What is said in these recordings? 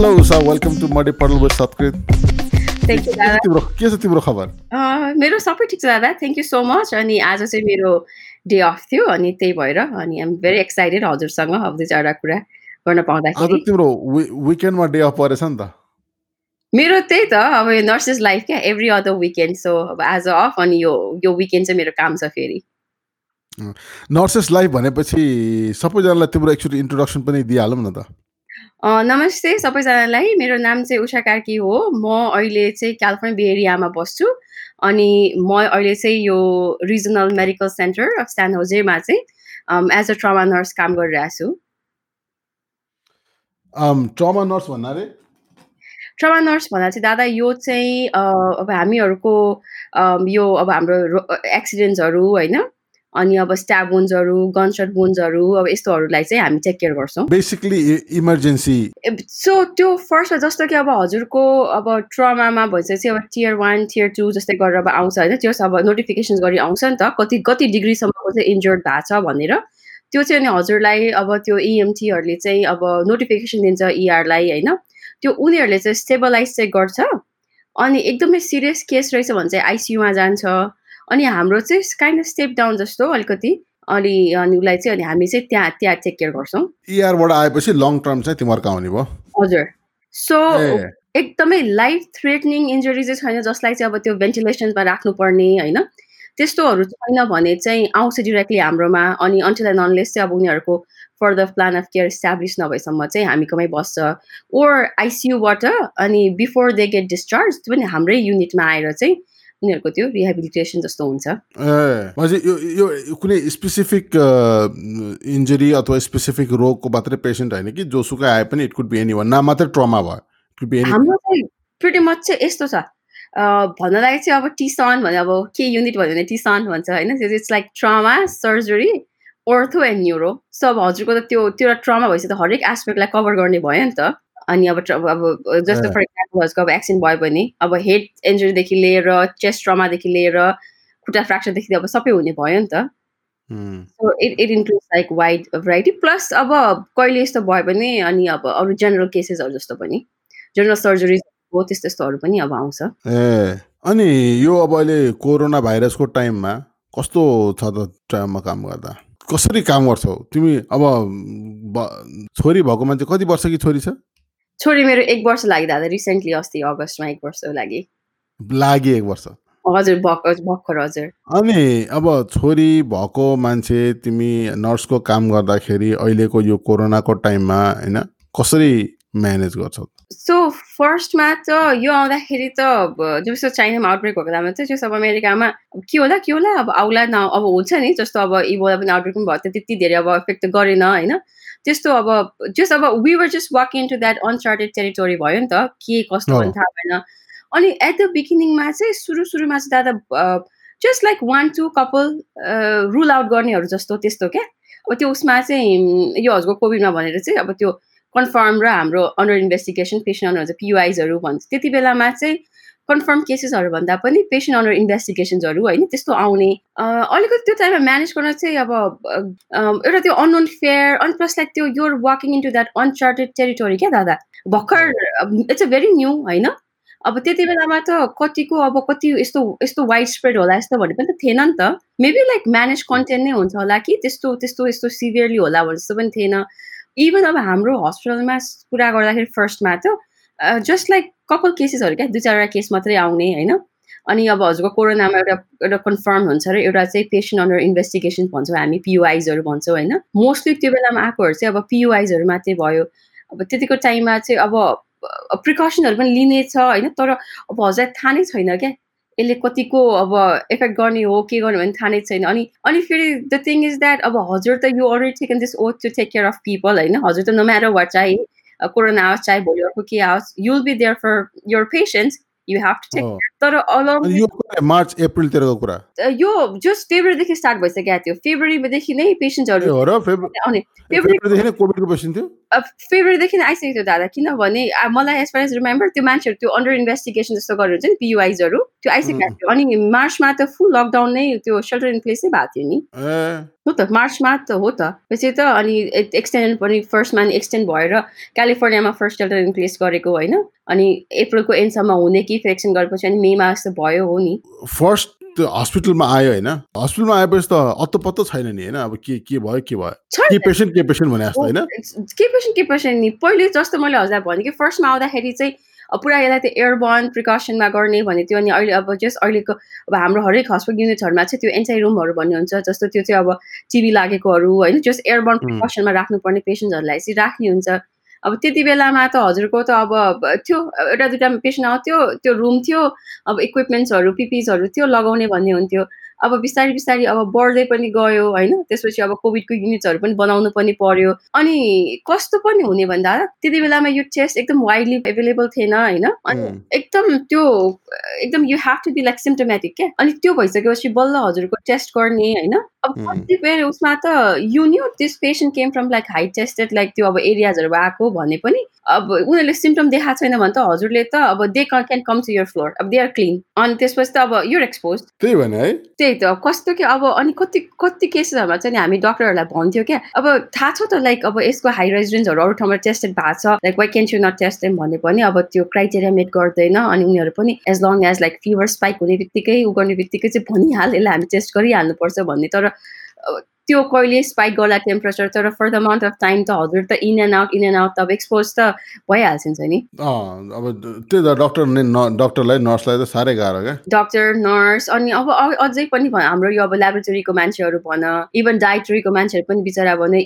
Hello Usha welcome to muddy puddle with you के छ तिम्रो खबर मेरो सबै ठिक छ दादा। थ्याङ्क यू सो मच अनि आज चाहिँ मेरो डे अफ थियो अनि त्यही भएर अनि आइम भेरी एक्साइटेड हजुरसँग अब दुई चारवटा कुरा गर्न पाउँदाखेरि। तिम्रो विकेन्डमा डे अफ परेछ नि त। मेरो त्यही त अब यो नर्सेस लाइफ क्या एभ्री अदर विकेन्ड सो अब आज अफ अनि यो यो विकेन्ड चाहिँ मेरो काम छ फेरि। नर्सेस लाइफ भनेपछि सबैजनालाई तिम्रो एक्चुली इन्ट्रोडक्सन पनि दिइहालौँ न त। अँ, नमस्ते सबैजनालाई। मेरो नाम चाहिँ उषा कार्की हो। म अहिले चाहिँ क्यालिफोर्निया बे एरियामा बस्छु। अनि म अहिले चाहिँ यो regional medical centre of San होजेमा चाहिँ एज अ ट्रमा नर्स काम गरिरहेको छु ट्रमा नर्स भन्नाले ट्रमा नर्स भन्दा चाहिँ दादा यो चाहिँ अ, अब हामीहरूको अम, यो अब हाम्रो एक्सिडेन्ट्सहरू होइन? अनि अब स्ट्याब वुन्सहरू गनसट वुन्सहरू अब यस्तोहरूलाई चाहिँ हामी टेक केयर गर्छौँ। बेसिकली इमर्जेन्सी सो त्यो फर्स्टमा जस्तो कि अब हजुरको अब ट्रमामा भइसकेपछि अब टियर वान टियर टू जस्तै गरेर अब आउँछ होइन त्यो अब नोटिफिकेसन गरी आउँछ नि त। कति कति डिग्रीसम्मको चाहिँ इन्जर्ड भएको छ भनेर। त्यो चाहिँ अनि हजुरलाई अब त्यो इएमटीहरूले चाहिँ अब नोटिफिकेसन दिन्छ इआरलाई होइन। त्यो उनीहरूले चाहिँ स्टेबलाइज चाहिँ गर्छ। अनि एकदमै सिरियस केस रहेछ भने चाहिँ आइसियुमा जान्छ। अनि हाम्रो चाहिँ काइन्ड अफ स्टेप डाउन जस्तो अलिकति। अनि अनि उसलाई चाहिँ अनि हामी चाहिँ त्यहाँ त्यहाँ टेक केयर गर्छौँ। इआरबाट आएपछि लङ टर्म चाहिँ तिमीहरूको आउने भयो। हजुर। सो एकदमै लाइफ थ्रेटनिङ इन्जुरी चाहिँ छैन जसलाई चाहिँ अब त्यो भेन्टिलेसनमा राख्नुपर्ने होइन? त्यस्तोहरू छैन भने चाहिँ आउँछ डिरेक्टली हाम्रोमा। अनि अन्टिल एन्ड अनलेस चाहिँ अब उनीहरूको further plan of care establish नभएसम्म चाहिँ हामीकोमै बस्छ। ओर आइसियुबाट अनि बिफोर दे गेट डिस्चार्ज त्यो पनि हाम्रै युनिटमा आएर चाहिँ उनीहरूको त्यो रिहेबिलिटेसन जस्तो हुन्छ। यो यो कुनै स्पेसिफिक इन्जुरी अथवा स्पेसिफिक रोगको मात्रै पेसेन्ट होइन कि जोसुकै आए पनि it could be any one न मात्रै ट्रमा भयो। हाम्रो चाहिँ प्रिटी मच चाहिँ यस्तो छ। अ, भन्नलाई चाहिँ अब टिसन भने अब के युनिट भन्यो भने टिसन भन्छ होइन। It's like trauma surgery ortho and neuro so अब हजुरको त त्यो त्यो ट्रमा भएपछि त हरेक एस्पेक्टलाई कभर गर्ने भयो नि त। अनि अब अब जस्तो फर इक्जाम्पल हजुरको अब एक्सिडेन्ट भयो भने अब हेड इन्जुरीदेखि लिएर चेस्ट ट्रमादेखि लिएर खुट्टा फ्र्याक्चरदेखि अब सबै हुने भयो नि त। So it it includes like wide variety plus अब कहिले यस्तो भयो भने अनि अब अरू जेनरल केसेसहरू जस्तो पनि जेनरल सर्जरिज हो त्यस्तो त्यस्तोहरू पनि अब आउँछ। ए अनि यो अब अहिले कोरोना भाइरसको टाइममा कस्तो छ त ट्राममा काम गर्दा? कसरी काम गर्छौ? तिमी अब छोरी भएको मान्छे कति वर्ष कि छोरी छ? छोरी मेरो एक वर्ष दादा रिसेन्टली अस्ति अगस्तमा एक वर्ष लागि। लागि एक वर्ष। हजुर भर्खर हजुर। अनि अब छोरी भएको मान्छे तिमी नर्सको काम गर्दाखेरि अहिलेको यो कोरोनाको टाइममा होइन कसरी म्यानेज गर्छौ? सो फर्स्टमा त यो आउँदाखेरि त अब जस्तो चाइनामा आउटब्रेक भएको बेलामा चाहिँ जस्तो अब अमेरिकामा के होला के होला? अब आउला न अब हुन्छ नि जस्तो अब इबोला पनि आउटब्रेक पनि भयो त्यो त्यति धेरै अब इफेक्ट त गरेन होइन? त्यस्तो अब जस्ट अब we were just walking to that uncharted territory भयो नि त के कस्तो पनि थाहा भएन। अनि एट द बिगिनिङमा चाहिँ सुरु सुरुमा चाहिँ दादा just like one two couple rule out गर्नेहरू जस्तो त्यस्तो क्या। अब त्यो उसमा चाहिँ यो हजुरको कोभिडमा भनेर चाहिँ अब त्यो कन्फर्म र हाम्रो अन्डर इन्भेस्टिगेसन पेसेन्ट अन्डर हुन्छ पियुआइजहरू भन्छ त्यति बेलामा चाहिँ कन्फर्म केसेसहरू भन्दा पनि पेसेन्ट अन्डर इन्भेस्टिगेसन्सहरू होइन त्यस्तो आउने। अलिकति त्यो टाइममा म्यानेज गर्न चाहिँ अब एउटा त्यो अननोन फेयर अनि प्लस लाइक त्यो you're walking into that uncharted territory क्या दादा? भर्खर इट्स अ भेरी न्यू होइन? अब त्यति बेलामा त कतिको अब कति यस्तो यस्तो वाइड स्प्रेड होला यस्तो भन्ने पनि त थिएन नि त। मेबी लाइक म्यानेज कन्टेन्ट नै हुन्छ होला कि? त्यस्तो त्यस्तो यस्तो सिभियरली होला भने जस्तो पनि थिएन। इभन अब हाम्रो हस्पिटलमा कुरा गर्दाखेरि फर्स्टमा त जस्ट लाइक कपाल केसेसहरू क्या? दुई चारवटा केस मात्रै आउने होइन? अनि अब हजुरको कोरोनामा एउटा एउटा कन्फर्म हुन्छ र एउटा चाहिँ पेसेन्ट अन्डर इन्भेस्टिगेसन भन्छौँ हामी पियुआइजहरू भन्छौँ होइन? मोस्टली त्यो बेलामा आएकोहरू चाहिँ अब पियुआइजहरू मात्रै भयो। अब त्यतिको टाइममा चाहिँ अब प्रिकसनहरू पनि लिनेछ होइन? तर अब हजुरलाई थाहा नै छैन क्या? यसले कतिको अब इफेक्ट गर्ने हो के गर्ने भने थाहा नै छैन। अनि अनि फेरि द थिङ इज द्याट अब हजुर त you already taken this oath to take care of people होइन? हजुर त नो वाट चाहे corona outside, but you're cookie out. You'll be there for your patients. You have to take oh. care तर अलङ March एप्रिलतिरको कुरा? यो just फेब्रुअरीदेखि start भइसकेको थियो। फेब्रुअरीदेखि नै ए पेसेन्ट्सहरू हो र? फेब्रु आउने। ए, फेब्रुअरी फेब्रुअरीदेखि नै कोभिडको पेसेन्ट थियो? फेब्रुअरीदेखि नै आइसकेको थियो दादा। किनभने मलाई एज फार एज रिमेम्बर त्यो मान्छेहरू त्यो अन्डर इन्भेस्टिगेसन जस्तो गरेर हुन्छ नि पियुआइजहरू त्यो आइसकेको थियो। अनि मार्चमा त फुल लकडाउन नै त्यो सेल्टर इन प्लेस नै भएको थियो नि। हो त मार्चमा त हो त। पछि त अनि एक्सटेन्ड पनि फर्स्टमा नि एक्सटेन्ड भएर क्यालिफोर्नियामा फर्स्ट सेल्टर इन प्लेस गरेको होइन। अनि अप्रिलको एन्डसम्म हुने कि फेरि एक्सटेन्ड गरेपछि अनि मेमा जस्तो भयो हो नि। फर्स्ट त्यो हस्पिटलमा आयो होइन। हस्पिटलमा आएपछि त अत्तो पत्तो छैन नि होइन। अब के के भयो के भयो? के पेसेन्ट के पेसेन्ट भने जस्तो होइन। के पेसेन्ट के पेसेन्ट नि। पहिले जस्तो मैले हजुरलाई भने कि फर्स्टमा आउँदाखेरि चाहिँ पुरा यसलाई त्यो एयरबर्न प्रिकसनमा गर्ने भने थियो अनि अहिले अब जस्ट अहिलेको अब हाम्रो हरेक हस्पिटल युनिटहरूमा चाहिँ त्यो एन्साइ रुमहरू भन्ने हुन्छ जस्तो त्यो चाहिँ अब टिभी लागेकोहरू होइन जस्ट एयरबर्न. प्रिकसनमा राख्नुपर्ने पेसेन्टहरूलाई चाहिँ राख्ने हुन्छ। अब त्यति बेलामा त हजुरको त अब थियो एउटा दुइटा पेसेन्ट आउँथ्यो त्यो रुम थियो अब इक्विपमेन्ट्सहरू पिपिजहरू थियो लगाउने भन्ने हुन्थ्यो। अब बिस्तारै बिस्तारै अब बढ्दै पनि गयो होइन? त्यसपछि अब कोभिडको युनिट्सहरू पनि बनाउनु पनि पर्यो। अनि कस्तो पनि हुने भन्दा त्यति बेलामा यो टेस्ट एकदम वाइडली एभाइलेबल थिएन होइन? अनि. एकदम त्यो एकदम you have to be like symptomatic क्या? अनि त्यो भइसकेपछि बल्ल हजुरको टेस्ट गर्ने होइन? अब. कति बेर उसमा त you knew this patient came from like high tested like त्यो अब एरियाजहरू आएको भने पनि अब उनीहरूले सिम्टम देखाएको छैन भने त हजुरले त अब they can come to your floor अब दे आर क्लिन अनि त्यसपछि त अब युर एक्सपोज त्यही भने है। त्यही त कस्तो कि अब अनि कति कति केसेसहरूमा चाहिँ नि हामी डक्टरहरूलाई भन्थ्यो क्या। अब थाहा छ त लाइक अब यसको हाई रेजिडेन्सहरू अरू ठाउँमा टेस्टेड भएको छ। Like why can you not test them भने पनि अब त्यो क्राइटेरिया मेट गर्दैन। अनि उनीहरू पनि as long as like fever spike हुने बित्तिकै उ गर्ने बित्तिकै चाहिँ भनिहाल यसलाई हामी टेस्ट गरिहाल्नुपर्छ भन्ने। तर अब त्यो कहिले स्पाइक गर्ला टेम्परेचर तर for the amount of time त हजुर त in and out in and out अब एक्सपोज त भइहाल्छ नि अब त्यही त डक्टर डक्टरलाई नर्सलाई त साह्रै गाह्रो क्या। डक्टर नर्स अनि अब अझै पनि हाम्रो यो अब ल्याबोरेटरीको मान्छेहरू भन इभन डाइटरीको मान्छेहरू पनि बिचरा भने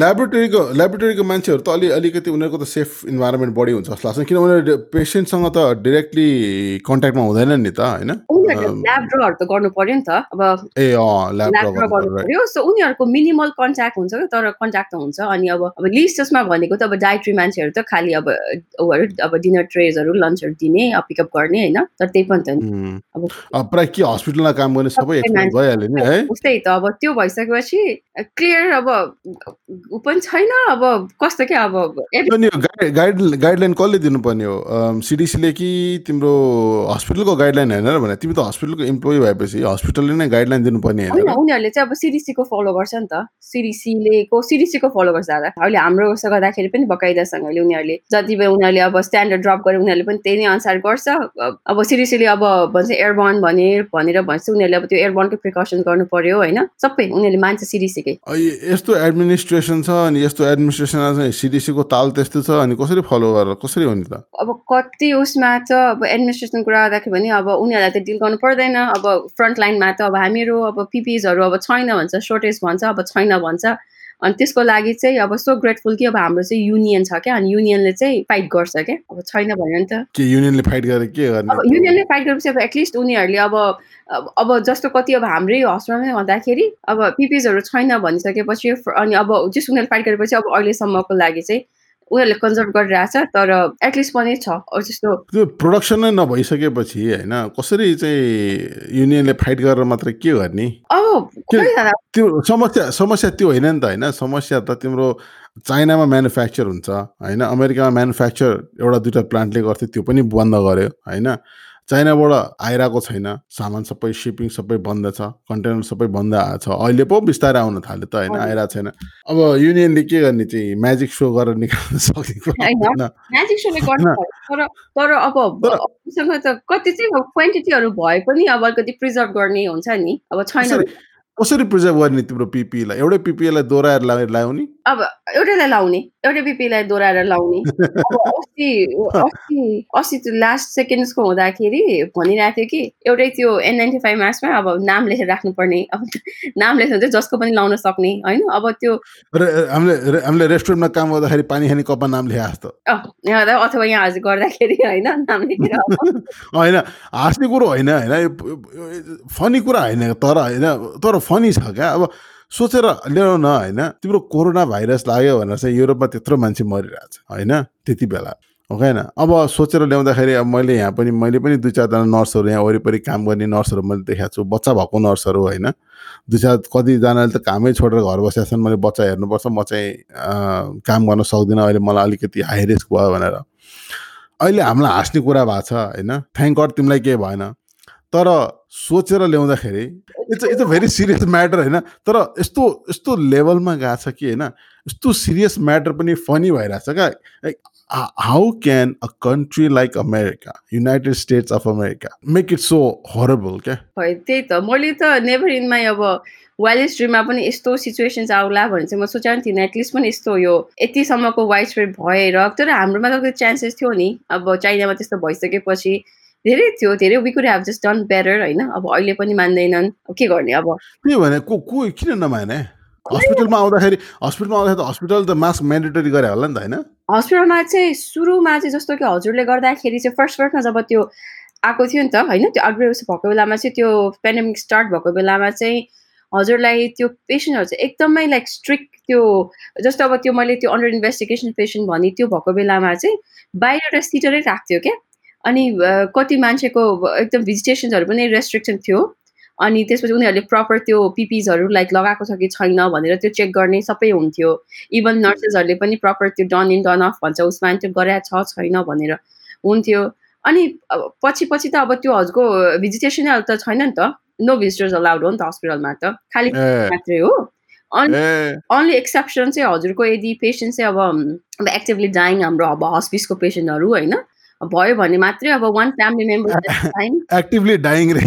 ल्याबोरेटरीको ल्याबोरेटरीको मान्छेहरू त अलि अलिकति उनीहरूको त सेफ इन्भाइरोमेन्ट बढी हुन्छ जस्तो लाग्छ। किन उनीहरू पेसेन्टसँग त डिरेक्टली कन्ट्याक्टमा हुँदैन नि त होइन? ल्याब ड्रहरू त गर्नु पर्यो नि त अब ए अँ ल्याब ड्र पर्यो सो उनीहरूको मिनिमल कन्ट्याक्ट हुन्छ क्या तर कन्ट्याक्ट त हुन्छ। अनि अब अब लिस्ट जसमा भनेको त अब डाइट्री मान्छेहरू त खालि अब उहरू अब डिनर ट्रेजहरू लन्चहरू दिने पिकअप गर्ने होइन? तर त्यही पनि त नि। अब प्रायः के हस्पिटलमा काम गर्ने सबै भइहाल्यो नि है? उस्तै त। अब त्यो भइसकेपछि क्लियर अब ऊ पनि छैन। अब कस्तो क्या अब यो गाइड गाइडलाइन कसले दिनुपर्ने हो? सिडिसीले कि तिम्रो हस्पिटलको गाइडलाइन होइन र भने तिमी त हस्पिटलको इम्प्लोइ भएपछि हस्पिटलले नै गाइडलाइन दिनुपर्ने होइन उनीहरूले चाहिँ अब सिडिसीको फलो गर्छ नि त। सिडिसीले को सिडिसीको फलो गर्छ दादा। अहिले हाम्रो उसो गर्दाखेरि पनि बकाइदासँगले उनीहरूले जति बेला उनीहरूले अब स्ट्यान्डर्ड ड्रप गरे उनीहरूले पनि त्यही नै अनुसार गर्छ। अब सिडिसीले अब भन्छ एयरबर्न भने भनेर भन्छ उनीहरूले अब त्यो एयरबर्नकै प्रिकसन गर्नु पर्यो होइन। सबै उनीहरूले मान्छ सिडिसीकै यस्तो एडमिनिस्ट्रेसन छ अनि यस्तो एडमिनिस्ट्रेसनमा चाहिँ सिडिसीको ताल त्यस्तो छ अनि कसरी फलो गरेर कसरी हो नि त? अब कति उसमा त अब एडमिनिस्ट्रेसन कुरा गर्दाखेरि भने अब उनीहरूलाई त डिल गर्नु पर्दैन। अब फ्रन्ट लाइनमा त अब हामीहरू अब पिपिजहरू अब छैन भन्छ सोर्टेज भन्छ अब छैन भन्छ। अनि त्यसको लागि चाहिँ अब सो ग्रेटफुल कि अब हाम्रो चाहिँ युनियन छ क्या अनि युनियनले चाहिँ फाइट गर्छ क्या। अब छैन भन्यो नि त। युनियनले फाइट गरेर के गर्ने? अब युनियनले फाइट गरेपछि अब एटलिस्ट उनीहरूले अब अब जस्तो कति अब हाम्रै हस्पिटलमै भन्दाखेरि अब पिपिजहरू छैन भनिसकेपछि अनि अब जस उनीहरूले फाइट गरेपछि अब अहिलेसम्मको लागि चाहिँ उनीहरूले कन्जर्भ गरिरहेछ तर एटलिस्ट पनि छ। जस्तो त्यो प्रोडक्सन नै नभइसकेपछि होइन कसरी चाहिँ युनियनले फाइट गरेर मात्र के गर्ने? अब त्यो समस्या समस्या त्यो होइन नि त होइन? समस्या त तिम्रो चाइनामा म्यानुफ्याक्चर हुन्छ होइन? अमेरिकामा म्यानुफ्याक्चर एउटा दुइटा प्लान्टले गर्थ्यो त्यो पनि बन्द गर्यो होइन? चाइनाबाट आइरहेको छैन। सामान सबै सिपिङ सबै बन्द छ। कन्टेनर सबै बन्द आएको छ। अहिले पो बिस्तारै आउन थाल्यो त होइन। आइरहेको छैन। अब युनियनले के गर्ने चाहिँ? म्याजिक सो गरेर निकाल्न म्याजिक सोले पर्यो। तर तर अब त कति चाहिँ क्वान्टिटीहरू भए पनि अब अलिकति प्रिजर्भ गर्ने हुन्छ नि। अब छैन। कसरी प्रिजर्भ गर्ने तिम्रो पिपीलाई? एउटै पिपीलाई दोहोऱ्याएर ला- ल्याउने अब एउटैलाई लाउने। एउटै पिपीलाई दोहोऱ्याएर लाउने। अब अस्ति अस्ति अस्ति त्यो लास्ट सेकेन्ड्सको हुँदाखेरि भनिरहेको थियो कि एउटै त्यो एन नाइन्टी फाइभ मार्क्समा अब नाम लेखेर राख्नुपर्ने। अब नाम लेख्नु चाहिँ जसको पनि लाउन सक्ने होइन? अब त्यो हामीले हामीले रेस्टुरेन्टमा काम गर्दाखेरि पानी खाने कपमा नाम लेखे जस्तो। अथवा यहाँ आज गर्दाखेरि होइन? नाम लेखेर अब। होइन हाँस्ने कुरो होइन होइन? फनी कुरा होइन तर होइन? तर फनी छ क्या? अब सोचेर ल्याउ न होइन तिम्रो कोरोना भाइरस लाग्यो भनेर चाहिँ युरोपमा त्यत्रो मान्छे मरिरहेछ होइन त्यति बेला हो होइन? अब सोचेर ल्याउँदाखेरि अब मैले यहाँ पनि मैले पनि दुई चारजना नर्सहरू यहाँ वरिपरि काम गर्ने नर्सहरू मैले देखाएको छु बच्चा भएको नर्सहरू होइन। दुई चार कतिजनाले त कामै छोडेर घर बसेका छन् मैले बच्चा हेर्नुपर्छ म चाहिँ काम गर्न सक्दिनँ अहिले मलाई अलिकति हाई रिस्क भयो भनेर। अहिले हामीलाई हाँस्ने कुरा भएको छ होइन। थ्याङ्क गड तिमीलाई केही भएन। तर सोचेर ल्याउँदाखेरि it's it's a very serious matter होइन। तर यस्तो यस्तो लेभलमा गएको छ कि होइन यस्तो सिरियस म्याटर पनि फनी भइरहेछ क्या। How can a country like America United States of America make it so horrible क्या? है त्यही त। मैले त नेभर इन माई अब वाइल्ड स्ट्रिममा पनि यस्तो सिचुएसन्स आउला भने चाहिँ म सोचेको थिइनँ। एटलिस्ट पनि यस्तो यो यतिसम्मको वाइड स्प्रेड भएर तर हाम्रोमा त चान्सेस थियो नि। अब चाइनामा त्यस्तो भइसकेपछि धेरै थियो धेरै we could have just done better होइन? अब अहिले पनि मान्दैनन्। के गर्ने अब? के भने को को किन नमाने? हस्पिटलमा आउँदाखेरि हस्पिटलमा आउँदाखेरि त हस्पिटल त मास्क म्यान्डेटरी गरे होला नि त होइन? हस्पिटलमा चाहिँ सुरुमा चाहिँ जस्तो कि हजुरले गर्दाखेरि चाहिँ फर्स्ट फर्स्टमा जब त्यो आएको थियो नि त होइन? त्यो आउटब्रेक भएको बेलामा चाहिँ त्यो पेन्डेमिक स्टार्ट भएको बेलामा चाहिँ हजुरलाई त्यो पेसेन्टहरू चाहिँ एकदमै लाइक स्ट्रिक्ट त्यो जस्तो अब त्यो मैले त्यो अन्डर इन्भेस्टिगेसन पेसेन्ट भने त्यो भएको बेलामा चाहिँ बाहिर एउटा सिटरै राख्थ्यो क्या। अनि कति मान्छेको एकदम भिजिटेसन्सहरू पनि रेस्ट्रिक्सन थियो। अनि त्यसपछि उनीहरूले प्रपर त्यो पिपिजहरू लाइक लगाएको छ कि छैन भनेर त्यो चेक गर्ने सबै हुन्थ्यो। इभन नर्सेसहरूले पनि प्रपर त्यो डन इन डन अफ भन्छ उसमा त्यो गरेको छ छैन भनेर हुन्थ्यो। अनि पछि पछि त अब त्यो हजुरको भिजिटेसनै त छैन नि त। नो भिजिटर्स अलाउड हो नि त हस्पिटलमा त। खालि मात्रै हो। अनि अन्ली एक्सेप्सन चाहिँ हजुरको यदि पेसेन्ट चाहिँ अब अब एक्टिभली डाइङ हाम्रो अब हस्पिसको पेसेन्टहरू होइन? भयो भने मात्रै अब one family member actively dying रे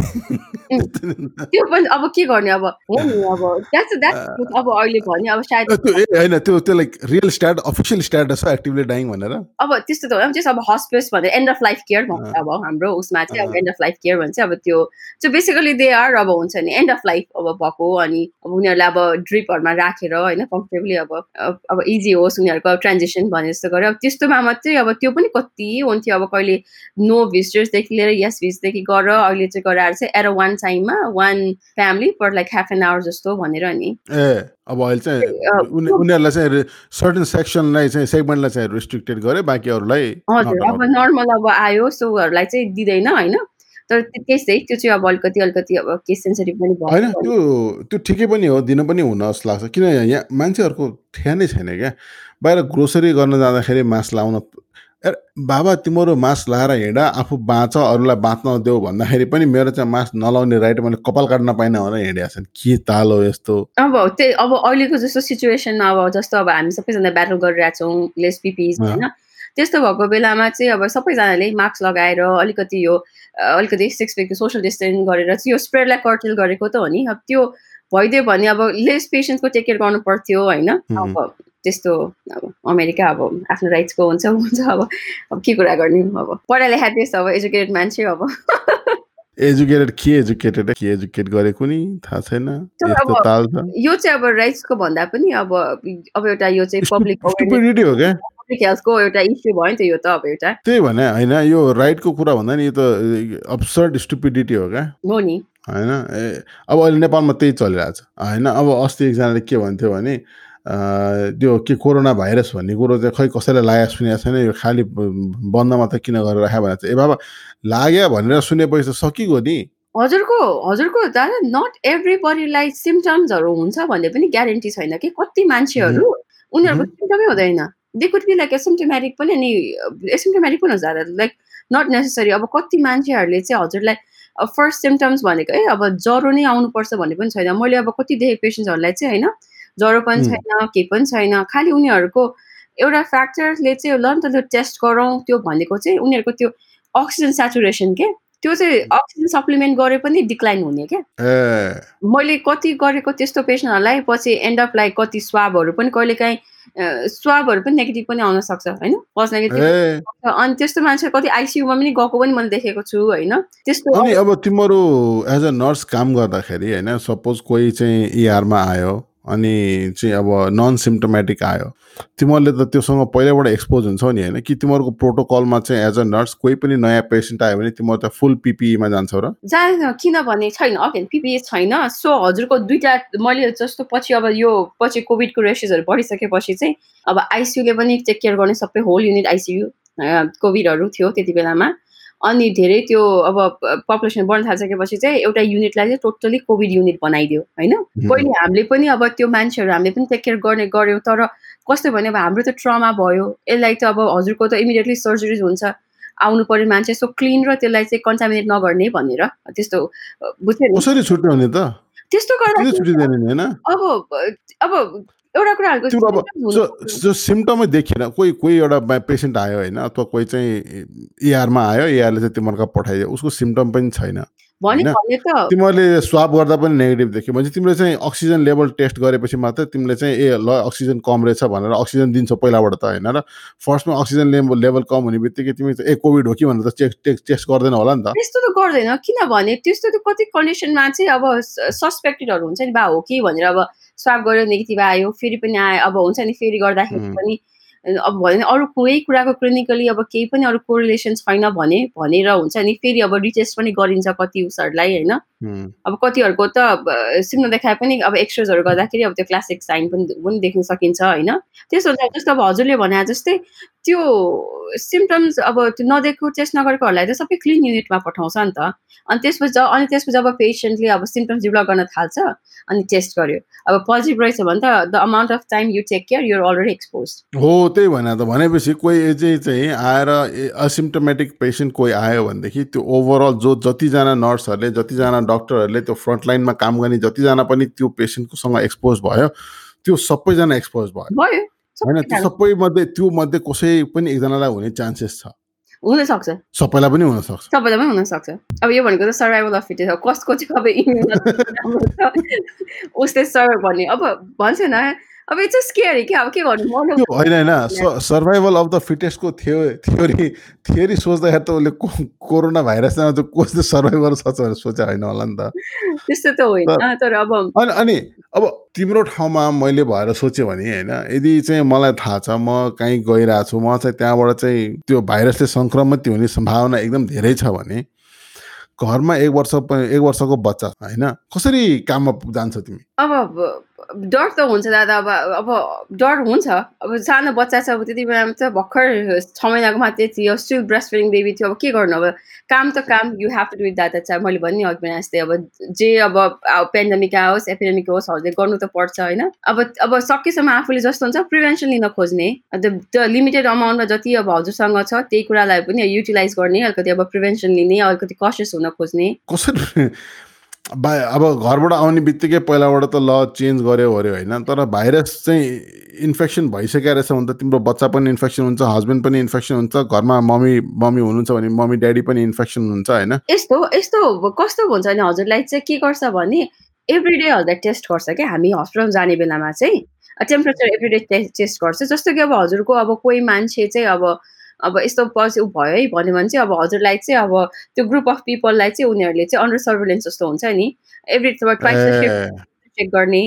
त्यो पनि अब के गर्ने अब? हो नि अब द्याट्स द्याट्स अब अहिले भने अब सायद होइन त्यो त्यो like real stat official status छ एक्टिभली डाइङ भनेर। अब त्यस्तो त होइन जस्ट अब हस्पिस भनेर एन्ड अफ लाइफ केयर भन्छ अब हाम्रो उसमा चाहिँ अब। एन्ड अफ लाइफ केयर भन्छ अब त्यो चाहिँ बेसिकली दे आर अब हुन्छ नि एन्ड अफ लाइफ अब भएको अनि अब उनीहरूलाई अब ड्रिपहरूमा राखेर होइन कम्फर्टेबली अब अब इजी होस् उनीहरूको अब ट्रान्जेक्सन भने जस्तो गरेर अब त्यस्तोमा मात्रै अब त्यो पनि कति हुन्थ्यो अब कहिले नो भिजिटर्सदेखि लिएर यस भिजिटदेखि गर अहिले चाहिँ गराएर चाहिँ अ वान टाइममा one family per like half an hour जस्तो भनेर नि। ए अब अहिले चाहिँ उनीहरूलाई चाहिँ सर्टन सेक्सनलाई चाहिँ सेगमेन्टलाई चाहिँ रेस्ट्रिक्टेड गरे बाँकी अरूलाई हजुर अब. नर्मल अब आयो सोहरूलाई चाहिँ दिँदैन होइन? तर त्यो- त्यस्तै त्यो चाहिँ अब अलिकति अलिकति अब केस सेन्सिटिभ पनि होइन भयो त्यो त्यो ठिकै पनि हो दिन पनि हुन जस्तो लाग्छ। किन यहाँ मान्छेहरूको ठ्या नै छैन क्या? बाहिर ग्रोसरी गर्न जाँदाखेरि मास्क लाउन बाबा तिम्रो मास्क लगाएर हिँड आफू बाँच अरूलाई बाँच्न देऊ भन्दाखेरि पनि मेरो चाहिँ मास्क नलाउने राइट मैले कपाल काट्न पाइनँ भनेर हिँडेको छन्। के ताल हो यस्तो? अब त्यही अब अहिलेको जस्तो सिचुएसनमा अब जस्तो अब हामी सबैजना ब्याटल गरिरहेको छौँ लेस पिपिज अँ। होइन? त्यस्तो भएको बेलामा चाहिँ अब सबैजनाले मास्क लगाएर अलिकति यो अलिकति सिक्स फिटको सोसियल डिस्टेन्स गरेर चाहिँ यो स्प्रेडलाई कर्टेल गरेको त हो नि। अब त्यो भइदियो भने अब लेस पेसेन्ट्सको टेक केयर गर्नु पर्थ्यो होइन। अब त्यस्तो अब अमेरिका अब आफ्नो राइट्सको हुन्छ हुन्छ अब अब के कुरा गर्ने अब? पढाइ लेखा देश अब एजुकेटेड मान्छे अब। एजुकेटेड के एजुकेटेड के एजुकेट गरेको नि थाहा छैन। छ यो चाहिँ अब राइट्सको भन्दा पनि अब अब एउटा यो चाहिँ पब्लिक हो क्या? पब्लिक हेल्थको एउटा इस्यु भयो नि त यो त अब एउटा। त्यही भने होइन यो राइटको कुरा भन्दा नि यो त अब्सर्ड स्टुपिडिटी हो क्या? हो नि। होइन ए अब अहिले नेपालमा त्यही चलिरहेछ। होइन अब अस्ति एकजनाले के भन्थ्यो भने त्यो के कोरोना भाइरस भन्ने कुरो चाहिँ खै कसैलाई लागेको सुनेको छैन यो खालि ब- बन्दमा त किन गरेर राख्यो भने चाहिँ ए बाबा लाग्यो भनेर सुनेपछि त सकिगयो नि। हजुरको हजुरको दादा नट एभ्री बडीलाई सिम्टम्सहरू हुन्छ भन्ने पनि ग्यारेन्टी छैन कि। कति मान्छेहरू उनीहरूको सिम्टमै हुँदैन। They could be like asymptomatic पनि अनि एसिम्टोमेटिक पनि हुन्छ दादा लाइक नट नेसेसरी अब कति मान्छेहरूले चाहिँ हजुरलाई फर्स्ट सिम्टम्स भनेको है अब ज्वरो नै आउनुपर्छ भन्ने पनि छैन। मैले अब कति देखेँ पेसेन्ट्सहरूलाई चाहिँ होइन ज्वरो पनि। छैन केही पनि छैन। खालि उनीहरूको एउटा फ्याक्टरले चाहिँ ल नि त त्यो टेस्ट गरौँ त्यो भनेको चाहिँ उनीहरूको त्यो अक्सिजन सेचुरेसन के? त्यो चाहिँ अक्सिजन सप्लिमेन्ट गरे पनि डिक्लाइन हुने क्या मैले कति गरेको त्यस्तो पेसेन्टहरूलाई पछि एन्ड अफ लाइक कति स्वाबहरू पनि कहिले काहीँ स्वाबहरू पनि नेगेटिभ पनि आउन सक्छ होइन? फर्स्ट नेगेटिभ अनि त्यस्तो मान्छे कति आइसियुमा पनि गएको पनि मैले देखेको छु होइन? त्यस्तो अनि अब तिम्रो एज अ नर्स काम गर्दाखेरि होइन? सपोज कोही चाहिँ इआरमा आयो अनि चाहिँ अब नन सिम्टोमेटिक आयो। तिमीहरूले त त्योसँग पहिल्यैबाट एक्सपोज हुन्छौ नि होइन? कि तिमीहरूको प्रोटोकलमा चाहिँ एज अ नर्स कोही पनि नयाँ पेसेन्ट आयो भने तिमीहरू त फुल पिपिईमा जान्छौ र? जाँदैन किनभने छैन अगेन पिपिए छैन। सो हजुरको दुइटा मैले जस्तो पछि अब यो पछि कोभिडको रेसेसहरू बढिसकेपछि चाहिँ अब आइसियुले पनि टेक केयर गर्ने सबै होल युनिट आइसियु कोभिडहरू थियो त्यति बेलामा। अनि धेरै त्यो अब पपुलेसन बढ्न थालिसकेपछि चाहिँ एउटा युनिटलाई चाहिँ टोटली कोभिड युनिट बनाइदियो होइन? पहिले हामीले पनि अब त्यो मान्छेहरू हामीले पनि टेक केयर गर्ने गऱ्यौँ तर कस्तो भने अब हाम्रो त ट्रमा भयो यसलाई त अब हजुरको त इमिडिएटली सर्जरिज हुन्छ आउनु पर्ने मान्छे सो क्लिन र त्यसलाई चाहिँ कन्टामिनेट नगर्ने भनेर त्यस्तो बुझ्यो कसरी त? त्यस्तो गर्दा अब अब एउटा कुराहरूको जो सिम्टमै देखिएन कोही कोही एउटा पेसेन्ट आयो होइन अथवा कोही चाहिँ एआरमा आयो एआरले चाहिँ तिमीहरूका पठाइदियो उसको सिम्टम पनि छैन तिमीहरूले स्वाप गर्दा पनि नेगेटिभ देख्यो भने तिमीले चाहिँ अक्सिजन लेभल टेस्ट गरेपछि मात्रै तिमीले चाहिँ ए ल अक्सिजन कम रहेछ भनेर अक्सिजन दिन्छौ पहिलाबाट त होइन? र फर्स्टमा अक्सिजन लेभल लेभल कम हुने बित्तिकै तिमी ए कोभिड हो कि? भनेर त चेक टेस्ट टेस्ट गर्दैन होला नि त। त्यस्तो त गर्दैन किनभने त्यस्तो त कति कन्डिसनमा चाहिँ अब सस्पेक्टेडहरू हुन्छ नि बा हो कि? भनेर अब स्वाप गऱ्यो नेगेटिभ आयो फेरि पनि आयो अब हुन्छ नि फेरि गर्दाखेरि पनि अब भयो भने अरू कुनै कुराको क्लिनिकली अब केही पनि अरू कोरिलेसन छैन भने भनेर हुन्छ नि फेरि अब रिटेस्ट पनि गरिन्छ कति उसहरूलाई होइन अब कतिहरूको त सिम्न देखाए पनि अब एक्सरेजहरू गर्दाखेरि अब त्यो क्लासिक साइन पनि पनि देख्न सकिन्छ होइन? त्यसो हुन्छ जस्तो अब हजुरले भने जस्तै त्यो सिम्टम्स अब त्यो नदेखेको टेस्ट नगरेकोहरूलाई त सबै क्लिन युनिटमा पठाउँछ नि त। अनि त्यसपछि अनि त्यसपछि जब पेसेन्टले अब सिम्टम्स डेभलप गर्न थाल्छ अनि टेस्ट गर्यो। अब पोजिटिभ रहेछ भने त the amount of time you take care your already expose हो त्यही भने त। भनेपछि कोही चाहिँ चाहिँ आएर असिम्टोमेटिक पेसेन्ट कोही आयो भनेदेखि त्यो ओभरअल जो जतिजना नर्सहरूले जतिजना डक्टरहरूले त्यो फ्रन्ट लाइनमा काम गर्ने जतिजना पनि त्यो पेसेन्टकोसँग एक्सपोज भयो त्यो सबैजना एक्सपोज भयो। होइन त्यो सबै मध्ये त्यो मध्ये कसै पनि एकजनालाई हुने चान्सेस छ। हुनसक्छ। सबैलाई पनि हुनसक्छ। सबैलाई पनि हुनसक्छ। अब यो भनेको त सर्भाइभल अफ फिट कसको चाहिँ अब उसले सर्भाइभ भन्ने अब भन्छ न अब इट्स स्केरी क्या अब के गर्नु? होइन होइन। सर्भाइभल अफ द फिटेस्टको थियो थ्योरी थ्योरी सोच्दाखेरि त उसले कोरोना भाइरसमा चाहिँ कसले सर्भाइभ गर्न सक्छ भनेर सोचे होइन होला नि त। त्यस्तो त होइन तर अब अनि अनि अब तिम्रो ठाउँमा मैले भएर सोचेँ भने होइन यदि चाहिँ मलाई थाहा छ म कहीँ गइरहेको छु म चाहिँ त्यहाँबाट चाहिँ त्यो भाइरसले सङ्क्रमित हुने सम्भावना एकदम धेरै छ भने घरमा एक वर्ष एक वर्षको बच्चा होइन कसरी काममा जान्छ तिमी? अब डर त हुन्छ दादा अब अब डर हुन्छ। अब सानो बच्चा छ अब त्यति बेलामा त भर्खर छ महिनाको मात्रै थियो स्टिल ब्रेस्ट फिडिङ बेबी थियो अब के गर्नु अब? काम त काम you have to do it दादा चाहिँ मैले भन्ने अघि जस्तै अब जे अब पेन्डेमिक आओस् एपिडेमिक होस् हजुरले गर्नु त पर्छ होइन? अब अब सकेसम्म आफूले जस्तो हुन्छ प्रिभेन्सन लिन खोज्ने। द लिमिटेड अमाउन्टमा जति अब हजुरसँग छ त्यही कुरालाई पनि युटिलाइज गर्ने अलिकति अब प्रिभेन्सन लिने अलिकति कसियस हुन खोज्ने। बा अब घरबाट आउने बित्तिकै पहिलाबाट त ल चेन्ज गऱ्यो अरे होइन। तर भाइरस चाहिँ इन्फेक्सन भइसकेको रहेछ भने त तिम्रो बच्चा पनि इन्फेक्सन हुन्छ हस्बेन्ड पनि इन्फेक्सन हुन्छ घरमा मम्मी मम्मी हुनुहुन्छ भने मम्मी ड्याडी पनि इन्फेक्सन हुन्छ होइन? यस्तो यस्तो कस्तो हुन्छ भने हजुरलाई चाहिँ के गर्छ भने एभ्री डे हजुर टेस्ट गर्छ क्या। हामी हस्पिटल जाने बेलामा चाहिँ टेम्परेचर एभ्री डे टेस्ट गर्छ। जस्तो कि अब हजुरको अब कोही मान्छे चाहिँ अब अब यस्तो पोजिटिभ भयो है भन्यो भने चाहिँ अब हजुरलाई चाहिँ अब त्यो ग्रुप अफ पिपललाई चाहिँ उनीहरूले चाहिँ अन्डर सर्भिलेन्स जस्तो हुन्छ नि। एभ्री चेक गर्ने।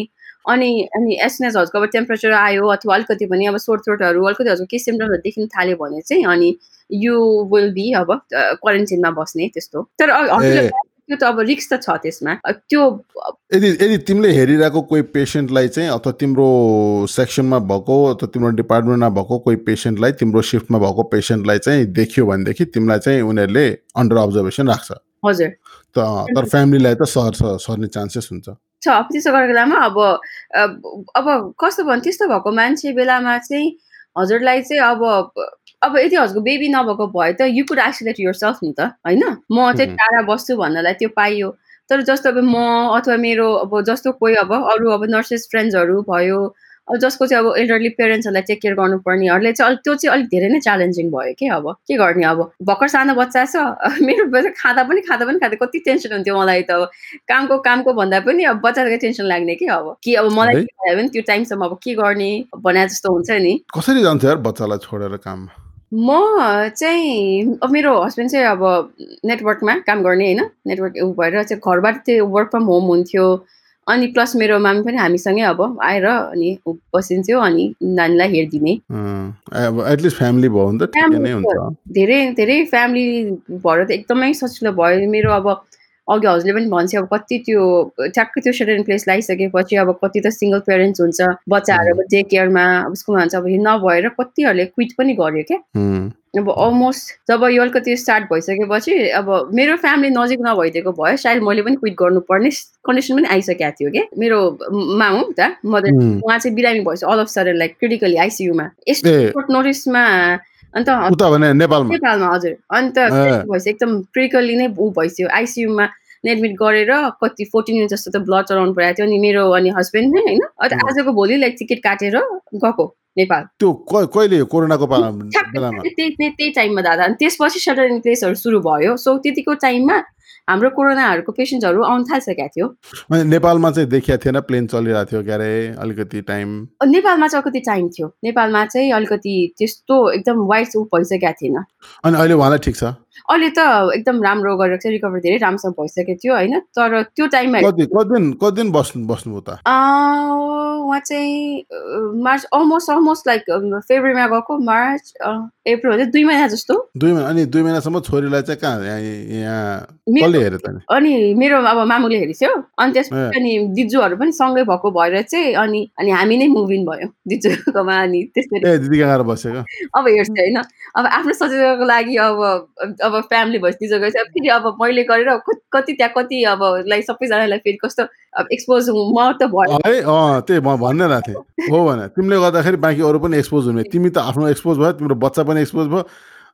अनि अनि एसएनएस हजुरको अब टेम्परेचर आयो अथवा अलिकति पनि अब सोर थ्रोटहरू अलिकति हजुर केही सिम्टमहरू देखिन थाल्यो भने चाहिँ अनि यु विल बी अब क्वारेन्टिनमा बस्ने त्यस्तो। तर त्यो त अब रिक्स त छ त्यसमा। त्यो यदि यदि तिमीले हेरिरहेको कोही पेसेन्टलाई चाहिँ अथवा तिम्रो सेक्सनमा भएको अथवा तिम्रो डिपार्टमेन्टमा भएको कोही पेसेन्टलाई तिम्रो सिफ्टमा भएको पेसेन्टलाई चाहिँ देखियो भनेदेखि तिमीलाई चाहिँ उनीहरूले अन्डर अब्जर्भेसन राख्छ। हजुर। तर फ्यामिलीलाई त सर्छ सर्ने चान्सेस हुन्छ। छ अब त्यसो गरेको बेलामा अब अब कस्तो भन्नु त्यस्तो भएको मान्छे बेलामा चाहिँ हजुरलाई चाहिँ अब अब यदि हजुरको बेबी नभएको भए त you could isolate yourself नि त होइन? म चाहिँ टाढा बस्छु भन्नलाई त्यो पाइयो। तर जस्तो अब म अथवा मेरो अब जस्तो कोही अब अरू अब नर्सेस फ्रेन्ड्सहरू भयो अब जसको चाहिँ अब एल्डरली पेरेन्ट्सहरूलाई टेक केयर गर्नुपर्नेहरूले चाहिँ अलिक त्यो चाहिँ अलिक धेरै नै च्यालेन्जिङ भयो कि अब? के गर्ने अब? भर्खर सानो बच्चा छ मेरो खाँदा पनि खाँदा पनि खाँदा कति टेन्सन हुन्थ्यो मलाई त अब। कामको कामको भन्दा पनि अब बच्चाको टेन्सन लाग्ने कि अब? कि अब मलाई भयो भने त्यो टाइमसम्म अब के गर्ने? भने जस्तो हुन्छ नि। कसरी जान्छ यार बच्चालाई छोडेर काम? म चाहिँ अब मेरो हस्बेन्ड चाहिँ अब नेटवर्कमा काम गर्ने होइन। नेटवर्क ऊ भएर चाहिँ घरबाट त्यो वर्क फ्रम होम हुन्थ्यो। अनि प्लस मेरो मामी पनि हामीसँगै अब आएर अनि बसिन्थ्यो अनि नानीलाई हेरिदिने। धेरै धेरै फ्यामिली भएर त एकदमै सजिलो भयो। मेरो अब अघि हजुरले पनि भन्छ अब कति त्यो ठ्याक्कै त्यो सेटन प्लेस लगाइसकेपछि अब कति त सिङ्गल पेरेन्ट्स हुन्छ बच्चाहरू अब डे केयरमा अब स्कुलमा हुन्छ अब नभएर कतिहरूले क्विट पनि गर्यो क्या? अब अलमोस्ट जब यो अलिकति स्टार्ट भइसकेपछि अब मेरो फ्यामिली नजिक नभइदिएको भयो सायद मैले पनि क्विट गर्नुपर्ने कन्डिसन पनि आइसकेको थियो कि? मेरो मामु त मदर उहाँ चाहिँ बिरामी भएपछि all of sudden like critically आइसियुमा यस्तो सर्ट नोटिसमा अन्त नेपालमा। नेपालमा हजुर। अन्त। भएपछि एकदम क्रिटिकली नै ऊ भइसक्यो। आइसियुमा एडमिट गरेर कति फोर्टिन मिनट जस्तो त ब्लड चलाउनु परेको थियो अनि मेरो अनि हस्बेन्ड नै होइन? अन्त। आजको भोलि लाइक टिकट काटेर गएको नेपाल। त्यो कहिले? कोरोनाको त्यही टाइममा दादा। अनि त्यसपछि सडन प्लेसहरू सुरु भयो। सो त्यतिको टाइममा हाम्रो कोरोनाहरूको पेसेन्टहरू आउनु थालिसकेको थियो। नेपालमा चाहिँ देखिया थिएन प्लेन चलिरहेको थियो क्यारे अलिकति टाइम। नेपालमा चाहिँ अलिकति टाइम थियो। नेपालमा चाहिँ अलिकति त्यस्तो एकदम वाइड ऊ भइसकेको थिएन। अनि अहिले उहाँलाई ठिक छ? अहिले त एकदम राम्रो गरेर चाहिँ रिकभर धेरै राम्रोसँग भइसकेको थियो होइन? तर त्यो टाइममा कति कति दिन कति दिन बस्नु बस्नुभयो त? उहाँ चाहिँ मार्च अलमोस्ट अलमोस्ट लाइक फेब्रुअरीमा गएको मार्च चाहिँ दुई महिना जस्तो। दुई महिना अनि दुई महिनासम्म छोरीलाई चाहिँ कहाँ यहाँ अनि मेरो अब मामुले हेरिसक्यो अनि त्यसपछि। अनि दिजूहरू पनि सँगै भएको भएर चाहिँ अनि अनि हामी नै मुभ इन भयो दिजूकोमा अनि त्यसरी। बसेको? अब हेर्छु होइन। अब आफ्नो सजिलोको लागि अब अब फ्यामिली भएपछि दिजो गएपछि अब फेरि अब मैले गरेर कति त्यहाँ कति अब लाइक सबैजनालाई फेरि कस्तो अब एक्सपोज म त भयो है अँ त्यही म भन्ने रहेको थिएँ। हो भने तिमीले गर्दाखेरि बाँकी अरू पनि एक्सपोज हुने। तिमी त आफ्नो एक्सपोज भयो तिम्रो बच्चा पनि एक्सपोज भयो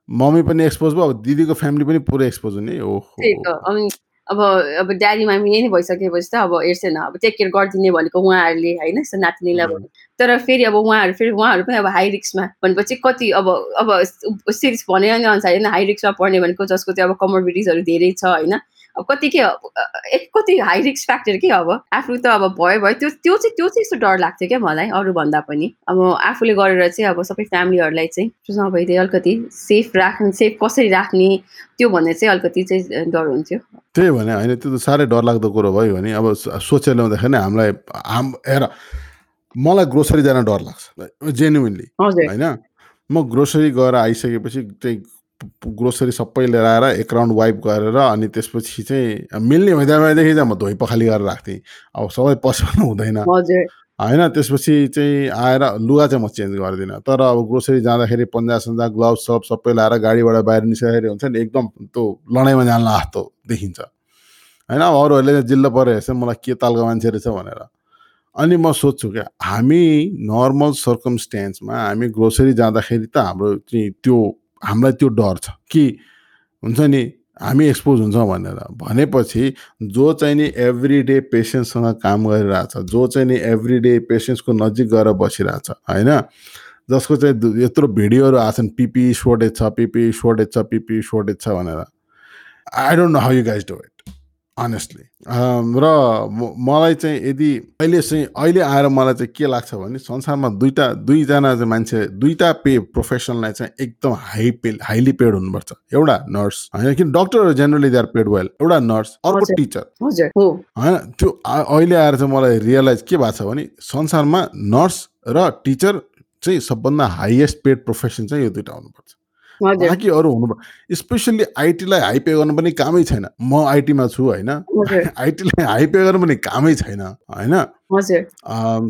मम्मी पनि एक्सपोज भयो अब दिदीको फ्यामिली पनि पुरै एक्सपोज हुने। त्यही त अब अब ड्याडी मामी यही नै भइसकेपछि त अब हेर्छेन अब टेक केयर गरिदिने भनेको उहाँहरूले होइन यस्तो नातिनीलाई. भने तर फेरि अब उहाँहरू फेरि उहाँहरू पनि अब हाई रिक्समा भनेपछि कति अब अब सिरियस भने अनुसार होइन हाई रिक्समा पर्ने भनेको जसको चाहिँ अब कमोर्बिडिजहरू धेरै छ होइन। अब कति के कति हाई रिक्स फ्याक्टर के अब आफू त अब भयो भयो त्यो त्यो चाहिँ त्यो चाहिँ यस्तो डर लाग्थ्यो क्या मलाई अरूभन्दा पनि। अब आफूले गरेर चाहिँ अब सबै फ्यामिलीहरूलाई चाहिँ त्यसमा भइदियो अलिकति सेफ राख्ने सेफ कसरी राख्ने त्यो भन्ने चाहिँ अलिकति चाहिँ डर हुन्थ्यो। त्यही भने होइन त्यो त साह्रै डरलाग्दो कुरो भयो भने अब सोचेर ल्याउँदाखेरि हामीलाई हाम हेर मलाई ग्रोसरी जान डर लाग्छ जेन्युनली होइन? म ग्रोसरी गएर आइसकेपछि चाहिँ ग्रोसरी सबै लिएर आएर एक राउन्ड वाइप गरेर अनि त्यसपछि चाहिँ मिल्ने हुँदादेखि चाहिँ म धोइ पखाली गरेर राख्थेँ। अब सबै पसिबल हुँदैन। होइन त्यसपछि चाहिँ आएर लुगा चाहिँ म चेन्ज गर्दिनँ। तर अब ग्रोसरी जाँदाखेरि पन्जा सन्जा ग्लोभ सब सबै लाएर गाडीबाट बाहिर निस्किँदाखेरि हुन्छ नि एकदम त्यो लडाइँमा जान जस्तो देखिन्छ। होइन अब अरूहरूले जिल्लो परेर हेर्छ मलाई के तालको मान्छे रहेछ भनेर। अनि म सोध्छु क्या हामी नर्मल सर्कमस्टेन्समा हामी ग्रोसरी जाँदाखेरि त हाम्रो चाहिँ त्यो हामीलाई त्यो डर छ कि हुन्छ नि हामी एक्सपोज हुन्छौँ भनेर। भनेपछि जो चाहिँ नि एभ्री डे पेसेन्टसँग काम गरिरहेछ जो चाहिँ नि एभ्री डे पेसेन्ट्सको नजिक गएर बसिरहेछ होइन? जसको चाहिँ यत्रो भिडियोहरू आछन् पिपी सोर्टेज छ पिपी सोर्टेज छ पिपी सोर्टेज छ भनेर। I don't know how you guys do it honestly र म- मलाई चाहिँ यदि अहिले चाहिँ अहिले आएर मलाई चाहिँ के लाग्छ भने संसारमा दुईवटा दुईजना चाहिँ मान्छे दुईवटा पे प्रोफेसनलाई चाहिँ एकदम हाई पे हाइली पेड हुनुपर्छ। एउटा नर्स होइन किन डक्टरहरू generally they are paid well एउटा नर्स अर्को। टिचर होइन त्यो अहिले आएर चाहिँ मलाई रियलाइज के भएको छ भने संसारमा नर्स र टिचर चाहिँ सबभन्दा हाइएस्ट पेड प्रोफेसन चाहिँ यो दुइटा हुनुपर्छ। बाँकी अरू हुनु स्पेसल्ली आइटीलाई हाई पे गर्नु पनि कामै छैन। म आइटीमा छु होइन? आइटीलाई हाई पे गर्नु पनि कामै छैन होइन?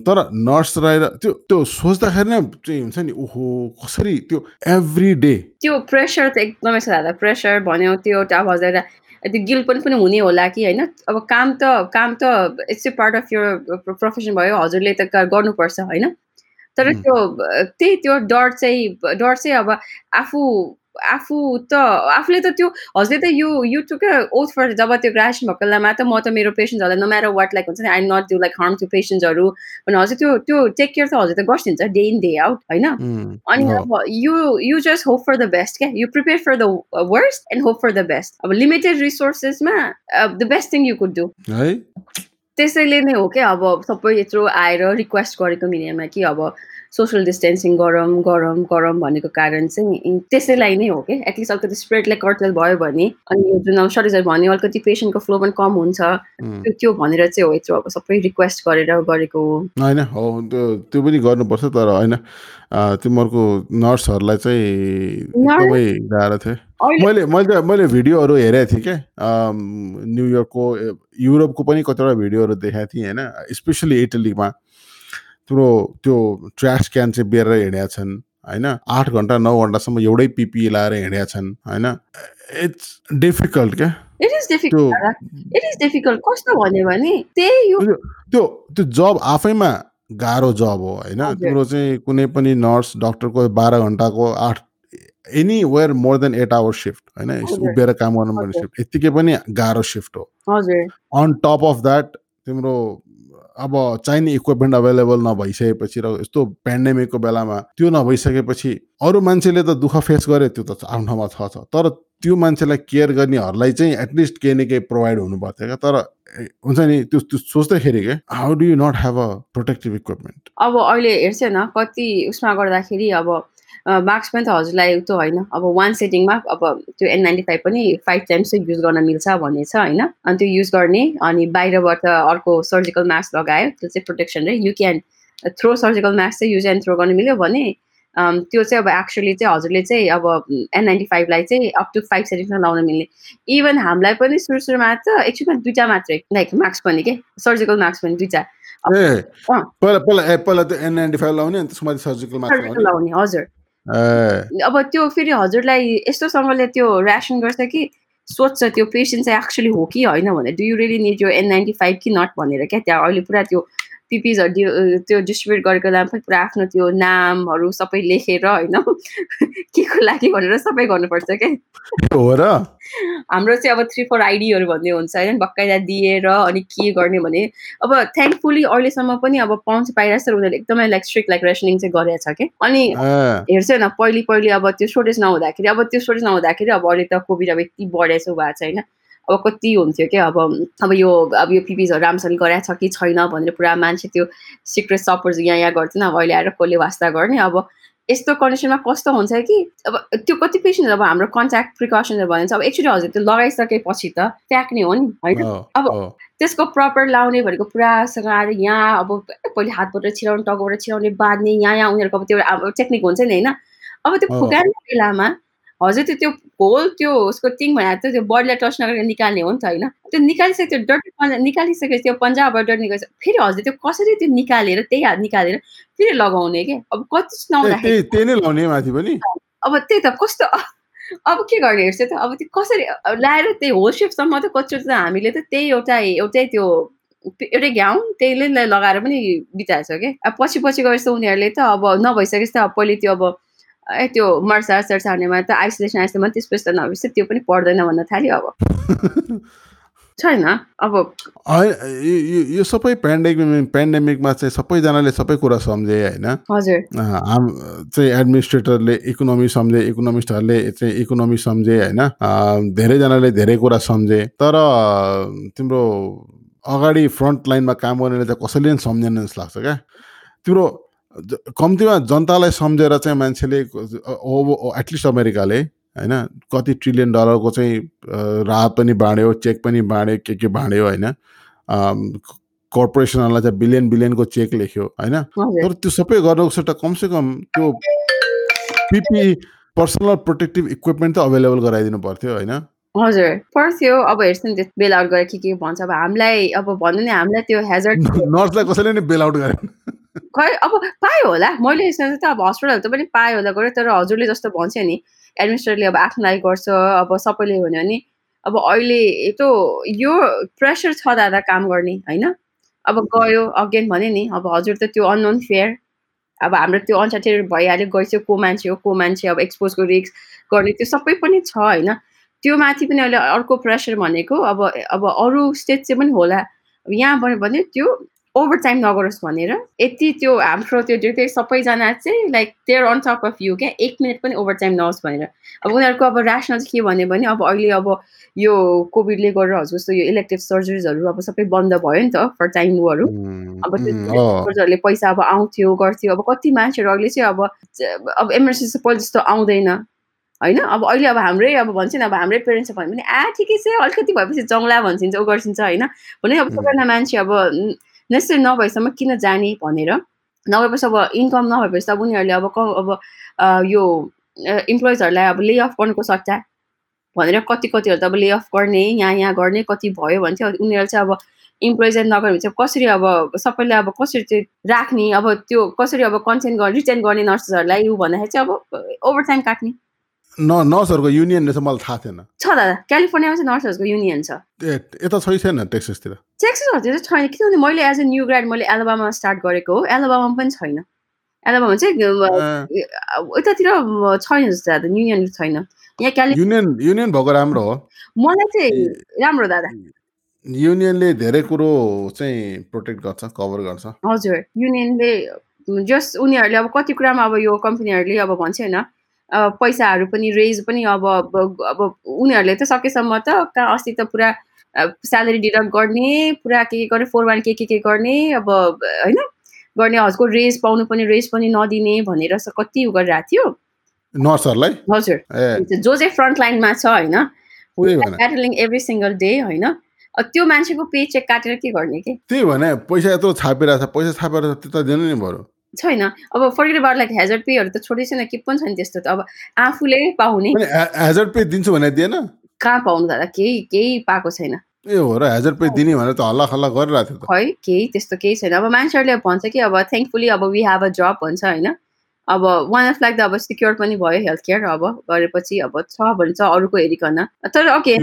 तर नर्स रहेर त्यो त्यो सोच्दाखेरि नै चाहिँ हुन्छ नि ओहो कसरी त्यो एभ्री डे त्यो प्रेसर त एकदमै छ दादा प्रेसर भन्यो त्यो अब हजुर त्यो गिल पनि पनि हुने होला कि होइन? अब काम त काम त it's a part of your profession भयो हजुरले त गर्नुपर्छ होइन? तर. त्यो त्यही त्यो डर चाहिँ डर चाहिँ अब आफू आफू त आफूले त त्यो हजुरले त यो यु टुक ओथ फर जब त्यो ग्रेजुएसन भएको बेलामा त म त मेरो पेसेन्ट्सहरूलाई नो म्याटर वाट लाइक हुन्छ नि I not do like harm to पेसेन्ट्सहरू भने हजुर त्यो त्यो टेक केयर त हजुर त गर्नुहुन्छ डे इन डे आउट होइन अनि। अब you you just hope for the best क्या you prepare for the worst and hope for the best अब limited रिसोर्सेसमा the best thing you could do है त्यसैले नै हो क्या अब सबै यत्रो आएर रिक्वेस्ट गरेको मिडियामा कि अब सोसियल डिस्टेन्सिङ गरौँ गरौँ गरौँ भनेको कारण चाहिँ त्यसैलाई नै हो कि? एटलिस्ट अलिकति स्प्रेडलाई कर्टेल भयो भने अनि यो जुन अब सरिजर भन्यो अलिकति पेसेन्टको फ्लो पनि कम हुन्छ. त्यो भनेर चाहिँ हो यत्रो अब सबै रिक्वेस्ट गरेर गरेको हो। होइन हो त्यो पनि गर्नुपर्छ तर होइन तिमीहरूको नर्सहरूलाई चाहिँ एकदमै गाह्रो थियो। मैले मैले त मैले भिडियोहरू हेरेको थिएँ क्या न्युयोर्कको युरोपको पनि कतिवटा भिडियोहरू देखाएको थिएँ होइन स्पेसली इटलीमा। तिम्रो त्यो ट्रास क्यान चाहिँ बेरेर हिँडेका छन् होइन? आठ घन्टा नौ घन्टासम्म एउटै पिपी लाएर हिँडेका छन् होइन? इट्स डिफिकल्ट क्या? It is difficult it is difficult कस्तो भन्यो भने त्यही त्यो त्यो जब आफैमा गाह्रो जब हो होइन। तिम्रो चाहिँ कुनै पनि नर्स डक्टरको बाह्र घन्टाको आठ anywhere more than eight hour shift होइन। उभिएर काम गर्नुपर्ने। सिफ्ट यत्तिकै पनि गाह्रो सिफ्ट हो। हजुर। अन टप अफ द्याट तिम्रो अब चाहिने इक्विपमेन्ट अभाइलेबल नभइसकेपछि र यस्तो पेन्डेमिकको बेलामा त्यो नभइसकेपछि अरू मान्छेले त दुःख फेस गरे त्यो त आफ्नो ठाउँमा छ छ। तर त्यो मान्छेलाई केयर गर्नेहरूलाई चाहिँ एटलिस्ट केही न केही प्रोभाइड हुनु पर्थ्यो क्या। तर हुन्छ नि त्यो त्यो सोच्दाखेरि क्या how do you not have a protective equipment अब अहिले हेर्छ न कति उसमा गर्दाखेरि अब मार्क्स पनि त हजुरलाई त्यो होइन अब वान सेटिङमा अब त्यो एन नाइन्टी फाइभ पनि फाइभ टाइम्स चाहिँ युज गर्न मिल्छ भन्ने छ होइन? अनि त्यो युज गर्ने अनि बाहिरबाट अर्को सर्जिकल मास्क लगायो त्यो चाहिँ प्रोटेक्सन रे you can throw surgical mask चाहिँ युज एन्ड थ्रो गर्न मिल्यो भने त्यो चाहिँ अब एक्चुली चाहिँ हजुरले चाहिँ अब एन नाइन्टी फाइभलाई चाहिँ अप टु फाइभ सेटिङमा लाउन मिल्ने। इभन हामीलाई पनि सुरु सुरुमा त एकछिनमा दुइटा मात्रै लाइक मास्क पनि के? सर्जिकल मास्क पनि दुइटा ए। पहिला पहिला पहिला त्यो एन नाइन्टी फाइभ लाउने अनि सर्जिकल मास्क सर्जिकल लाउने हजुर। अब त्यो फेरि हजुरलाई यस्तोसँगले त्यो ऱ्यासन गर्छ कि सोध्छ त्यो पेसेन्ट चाहिँ एक्चुली हो कि होइन भने डु यु रियली निड यो एन नाइन्टी फाइभ कि नट भनेर क्या? त्यहाँ अहिले पुरा त्यो पिपिजहरू त्यो डिस्ट्रिब्युट गरेको बेलामा पनि पुरा आफ्नो त्यो नामहरू सबै लेखेर होइन? के को लागि भनेर सबै गर्नुपर्छ क्या हो र? हाम्रो चाहिँ अब थ्री फोर आइडीहरू भन्ने हुन्छ होइन? बकाइदा दिएर अनि के गर्ने भने अब थ्याङ्कफुली अहिलेसम्म पनि अब पाउँछ पाइरहेको छ उनीहरूले एकदमै लाइक स्ट्रिक्ट लाइक रेसनिङ चाहिँ गरेको छ कि? अनि हेर्छ न पहिले पहिले अब त्यो सोर्टेज नहुँदाखेरि अब त्यो सोर्टेज नहुँदाखेरि अब अहिले त कोभिड अब यति बढेछ भएको छ होइन? अब कति हुन्थ्यो क्या? अब अब यो अब यो पिपिजहरू राम्रोसँग गराएको छ कि छैन भनेर पुरा मान्छे त्यो सिक्रेट सपर्स यहाँ यहाँ गर्थेन अब अहिले आएर कसले वास्ता गर्ने? अब यस्तो कन्डिसनमा कस्तो हुन्छ कि? अब त्यो कति पेसेन्टहरू अब हाम्रो कन्ट्याक्ट प्रिकसनहरू भनिन्छ अब एक्चुली हजुर त्यो लगाइसकेपछि त फ्याँक्ने हो नि होइन? अब। त्यसको प्रपर लाउने भनेको पुरासँग आएर यहाँ अब पहिले हातबाट छिराउने टाउकोबाट छिराउने बाँध्ने यहाँ यहाँ उनीहरूको अब त्यो टेक्निक हुन्छ नि होइन? अब त्यो हो। फुकाउने बेलामा हजुर त्यो त्यो होल त्यो उसको टिङ भनेर त त्यो बडीलाई टच नगरेर निकाल्ने हो नि त होइन। त्यो निकालिसके त्यो डट निकालिसकेपछि त्यो पन्जाबाट डट निकाल्छ फेरि हजुर त्यो कसरी त्यो निकालेर त्यही हात निकालेर फेरि लगाउने के? अब कति सुनाउँदाखेरि त्यही नै लाउने माथि पनि? अब त्यही त कस्तो अब के गर्ने हेर्छ त अब त्यो कसरी अब ल्याएर त्यही होल सेपसम्म त कतिचोटि त हामीले त त्यही एउटा एउटै त्यो एउटै घ्याउ त्यसले नै लगाएर पनि बिताएछ क्या अब पछि पछि गएपछि त उनीहरूले त अब नभइसकेपछि त अब पहिले त्यो अब ए त्यो मर्सा सर्सा हुनेमा त आइसोलेसन आइसोलेसन त्यसपछि त नभएपछि त्यो पनि पर्दैन भन्न थाल्यो अब। छैन अब यो सबै पेन्डेमिक पेन्डेमिकमा चाहिँ सबैजनाले सबै कुरा सम्झे होइन? हाम चाहिँ एडमिनिस्ट्रेटरले इकोनोमी सम्झे इकोनोमिस्टहरूले चाहिँ इकोनोमी सम्झे होइन? धेरैजनाले धेरै कुरा सम्झे तर तिम्रो अगाडि फ्रन्ट लाइनमा काम गर्नेले चाहिँ कसैले पनि सम्झेन जस्तो लाग्छ क्या? तिम्रो कम्तीमा जनतालाई सम्झेर चाहिँ मान्छेले एटलिस्ट अमेरिकाले होइन? कति ट्रिलियन डलरको चाहिँ राहत पनि बाँड्यो चेक पनि बाँड्यो के के बाँड्यो होइन? कर्पोरेसनहरूलाई चाहिँ बिलियन बिलियनको चेक लेख्यो होइन? तर त्यो सबै गर्नुको सट्टा कमसेकम त्यो पिपी पर्सनल प्रोटेक्टिभ इक्विपमेन्ट त अभाइलेबल गराइदिनु पर्थ्यो होइन? हजुर। पर्थ्यो। अब हेर्छु नि त्यो बेल आउट गरेर के के भन्छ अब हामीलाई अब भन्नु नि हामीलाई त्यो हेजर्ड नर्सलाई कसैले नै बेल आउट गरेन। खै अब पायो होला। मैले सोचेँ त अब हस्पिटल त पनि पायो होला गऱ्यो तर हजुरले जस्तो भन्छ नि एडमिनिस्ट्रेटरले अब आफ्नो लागि गर्छ अब सबैले भन्यो भने अब अहिले त्यो यो प्रेसर छ दादा काम गर्ने होइन? अब गयो अगेन भने नि अब हजुर त त्यो अननोन फेयर अब हाम्रो त्यो अनसर्टेड भइहाल्यो गइसक्यो को मान्छे हो को मान्छे अब एक्सपोजको रिक्स गर्ने त्यो सबै पनि छ होइन? त्यो माथि पनि अहिले अर्को प्रेसर भनेको अब अब अरू स्टेट चाहिँ पनि होला। यहाँ भयो भने त्यो ओभर टाइम नगरोस् भनेर। यति त्यो हाम्रो त्यो त्यो सबैजना चाहिँ like they're on top of you क्या एक मिनट पनि ओभर टाइम नहोस् भनेर। अब उनीहरूको अब रासनल चाहिँ के भन्यो भने अब अहिले अब यो कोभिडले गरेर हजुर जस्तो यो इलेक्टिभ सर्जरीजहरू अब सबै बन्द भयो नि त फर टाइम अब त्यो सर्जरीहरूले पैसा अब आउँथ्यो गर्थ्यो। अब कति मान्छेहरू अहिले चाहिँ अब अब इमर्जेन्सी पहिले जस्तो आउँदैन होइन? अब अहिले अब हाम्रै अब भन्छ नि अब हाम्रै पेरेन्ट्स भन्यो भने आ ठिकै छ अलिकति भएपछि जङ्ला भनिन्छ ऊ गर्छिन्छ होइन? भने अब सबैजना मान्छे अब नेसेसरी नभएसम्म किन जाने भनेर नभएपछि अब इन्कम नभएपछि अब उनीहरूले अब अब यो इम्प्लोइजहरूलाई अब ले अफ गर्नुको सट्टा भनेर कति कतिहरू त अब ले अफ गर्ने यहाँ यहाँ गर्ने कति भयो भने चाहिँ उनीहरू चाहिँ अब इम्प्लोइज नगर्यो भने चाहिँ कसरी अब सबैले अब कसरी चाहिँ राख्ने अब त्यो कसरी अब कन्सेन्ट गर्ने रिटेन गर्ने नर्सेसहरूलाई ऊ भन्दाखेरि चाहिँ अब ओभर टाइम काट्ने। न नर्सहरूको युनियनले चाहिँ मलाई थाहा थिएन। छ दादा क्यालिफोर्नियामा चाहिँ नर्सहरूको युनियन छ। ए यता छै छैन टेक्ससतिर टेक्ससहरूतिर छैन किनभने मैले एज अ न्यू ग्राड मैले एलोबामा स्टार्ट गरेको हो। एलोबामा पनि छैन। एलोबामा चाहिँ ए, उतातिर छैन जस्तो दादा युनियन छैन। यहाँ क्यालि युनियन युनियन भएको राम्रो हो। मलाई चाहिँ राम्रो दादा। युनियनले धेरै कुरो चाहिँ प्रोटेक्ट गर्छ कभर गर्छ। हजुर युनियनले जस उनीहरूले अब कति कुरामा अब यो कम्पनीहरूले अब भन्छ होइन पैसाहरू पनि रेज पनि अब अब उनीहरूले त सकेसम्म त कहाँ अस्ति त पुरा स्यालेरी डिडक्ट गर्ने पुरा के के गर्ने फोर वान के के के गर्ने अब होइन? गर्ने हजको रेज पाउनु पनि रेज पनि नदिने भनेर कति उ गरिरहेको थियो। नर्सहरूलाई? हजुर। जो चाहिँ फ्रन्ट लाइनमा छ होइन? ब्याटलिङ एभ्री सिङ्गल डे होइन? त्यो मान्छेको पे चेक काटेर के गर्ने के? त्यही भने पैसा यत्रो छापिरहेको छ पैसा छापेर त त्यता दिनु नि बरु छैन। अब फर्केट बार लाइक हेजर्ड पेहरू त छोडै छैन के पनि छैन त्यस्तो त। अब आफूले पाउने। हेजर्ड पे दिन्छु भने दिएन? कहाँ पाउनु दादा? केही केही पाएको छैन। ए हो र हेजर्ड पे दिने भनेर त हल्ला खल्ला गरिरहेको थियो त। है केही त्यस्तो केही छैन। अब मान्छेहरूले भन्छ कि अब थ्याङ्कफुली अब वी हेभ अ जब भन्छ होइन। अब वान अफ लाइक त अब सिक्योर पनि भयो हेल्थ केयर अब गरेपछि अब छ भने छ अरूको हेरिकन। तर ओके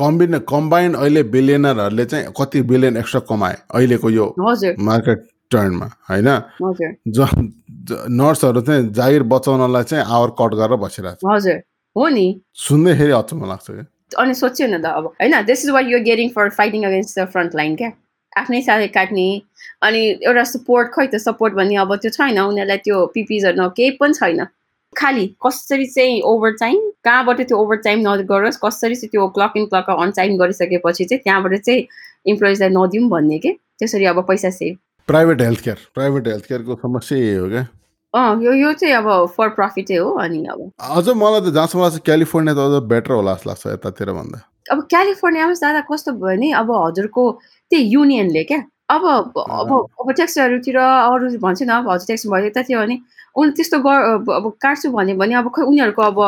कम्बिन कम्बाइन्ड अहिले बिलियनरहरूले चाहिँ कति बिलियन एक्स्ट्रा कमाए अहिलेको यो मार्केट टर्नमा होइन? नर्सहरू चाहिँ जागिर बचाउनलाई चाहिँ आवर कट गरेर बसिरहेको हजुर। हो नि। सुन्दैखेरि अचम्म लाग्छ क्या? अनि सोच्यो न त अब होइन? This is what you're getting for fighting against the front line क्या? आफ्नै साथै काट्ने अनि एउटा सपोर्ट खै त सपोर्ट भन्ने अब त्यो छैन उनीहरूलाई त्यो पिपिजहरू केही पनि छैन। खालि कसरी चाहिँ ओभर टाइम कहाँबाट त्यो ओभर टाइम नगरोस् कसरी चाहिँ त्यो clock in clock on time गरिसकेपछि चाहिँ त्यहाँबाट चाहिँ इम्प्लोइजलाई नदिउँ भन्ने के? त्यसरी अब पैसा save private health care private health केयरको समस्या यही हो क्या? अँ यो यो चाहिँ अब फर प्रफिटै हो अनि अब। अझ मलाई त जहाँसम्म लाग्छ क्यालिफोर्निया त अझ बेटर होला जस्तो लाग्छ यतातिर भन्दा। अब क्यालिफोर्नियामा दादा कस्तो भयो भने अब हजुरको त्यही युनियनले क्या? अब अब अब ट्याक्सहरूतिर अरू भन्छ न अब हजुर ट्याक्स भयो यता थियो भने उनीहरू त्यस्तो अब काट्छु भन्यो भने अब खै उनीहरूको अब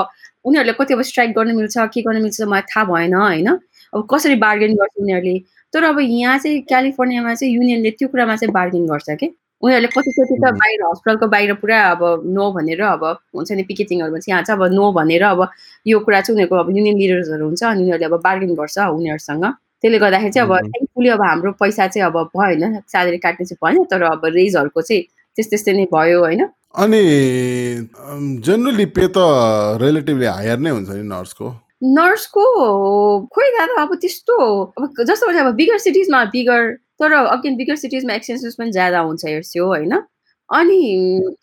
उनीहरूले कति अब स्ट्राइक गर्न मिल्छ के गर्न मिल्छ मलाई थाहा भएन होइन? अब कसरी बार्गेन गर्छ उनीहरूले? तर अब यहाँ चाहिँ क्यालिफोर्नियामा चाहिँ युनियनले त्यो कुरामा चाहिँ बार्गेन गर्छ कि? उनीहरूले कतिचोटि त बाहिर हस्पिटलको बाहिर पुरा अब नो भनेर अब हुन्छ नि पिकेटिङहरू भन्छ यहाँ चाहिँ अब नो भनेर अब यो कुरा चाहिँ उनीहरूको अब युनियन लिडर्सहरू हुन्छ अनि उनीहरूले अब बार्गेन गर्छ उनीहरूसँग। त्यसले गर्दाखेरि चाहिँ अब. थ्याङ्कफुली अब हाम्रो पैसा चाहिँ अब भएन स्यालेरी काट्ने चाहिँ भएन तर अब रेजहरूको चाहिँ त्यस्तै त्यस्तै नै भयो होइन। अनि जेनरली पे त रिलेटिभली हायर नै हुन्छ नि नर्सको नर्सको खोइ दादा अब त्यस्तो अब जस्तो भने अब बिगर सिटिजमा बिगर तर अगेन बिगर सिटिजमा एक्सपेन्सेस पनि ज्यादा हुन्छ हेर्छ्यो होइन अनि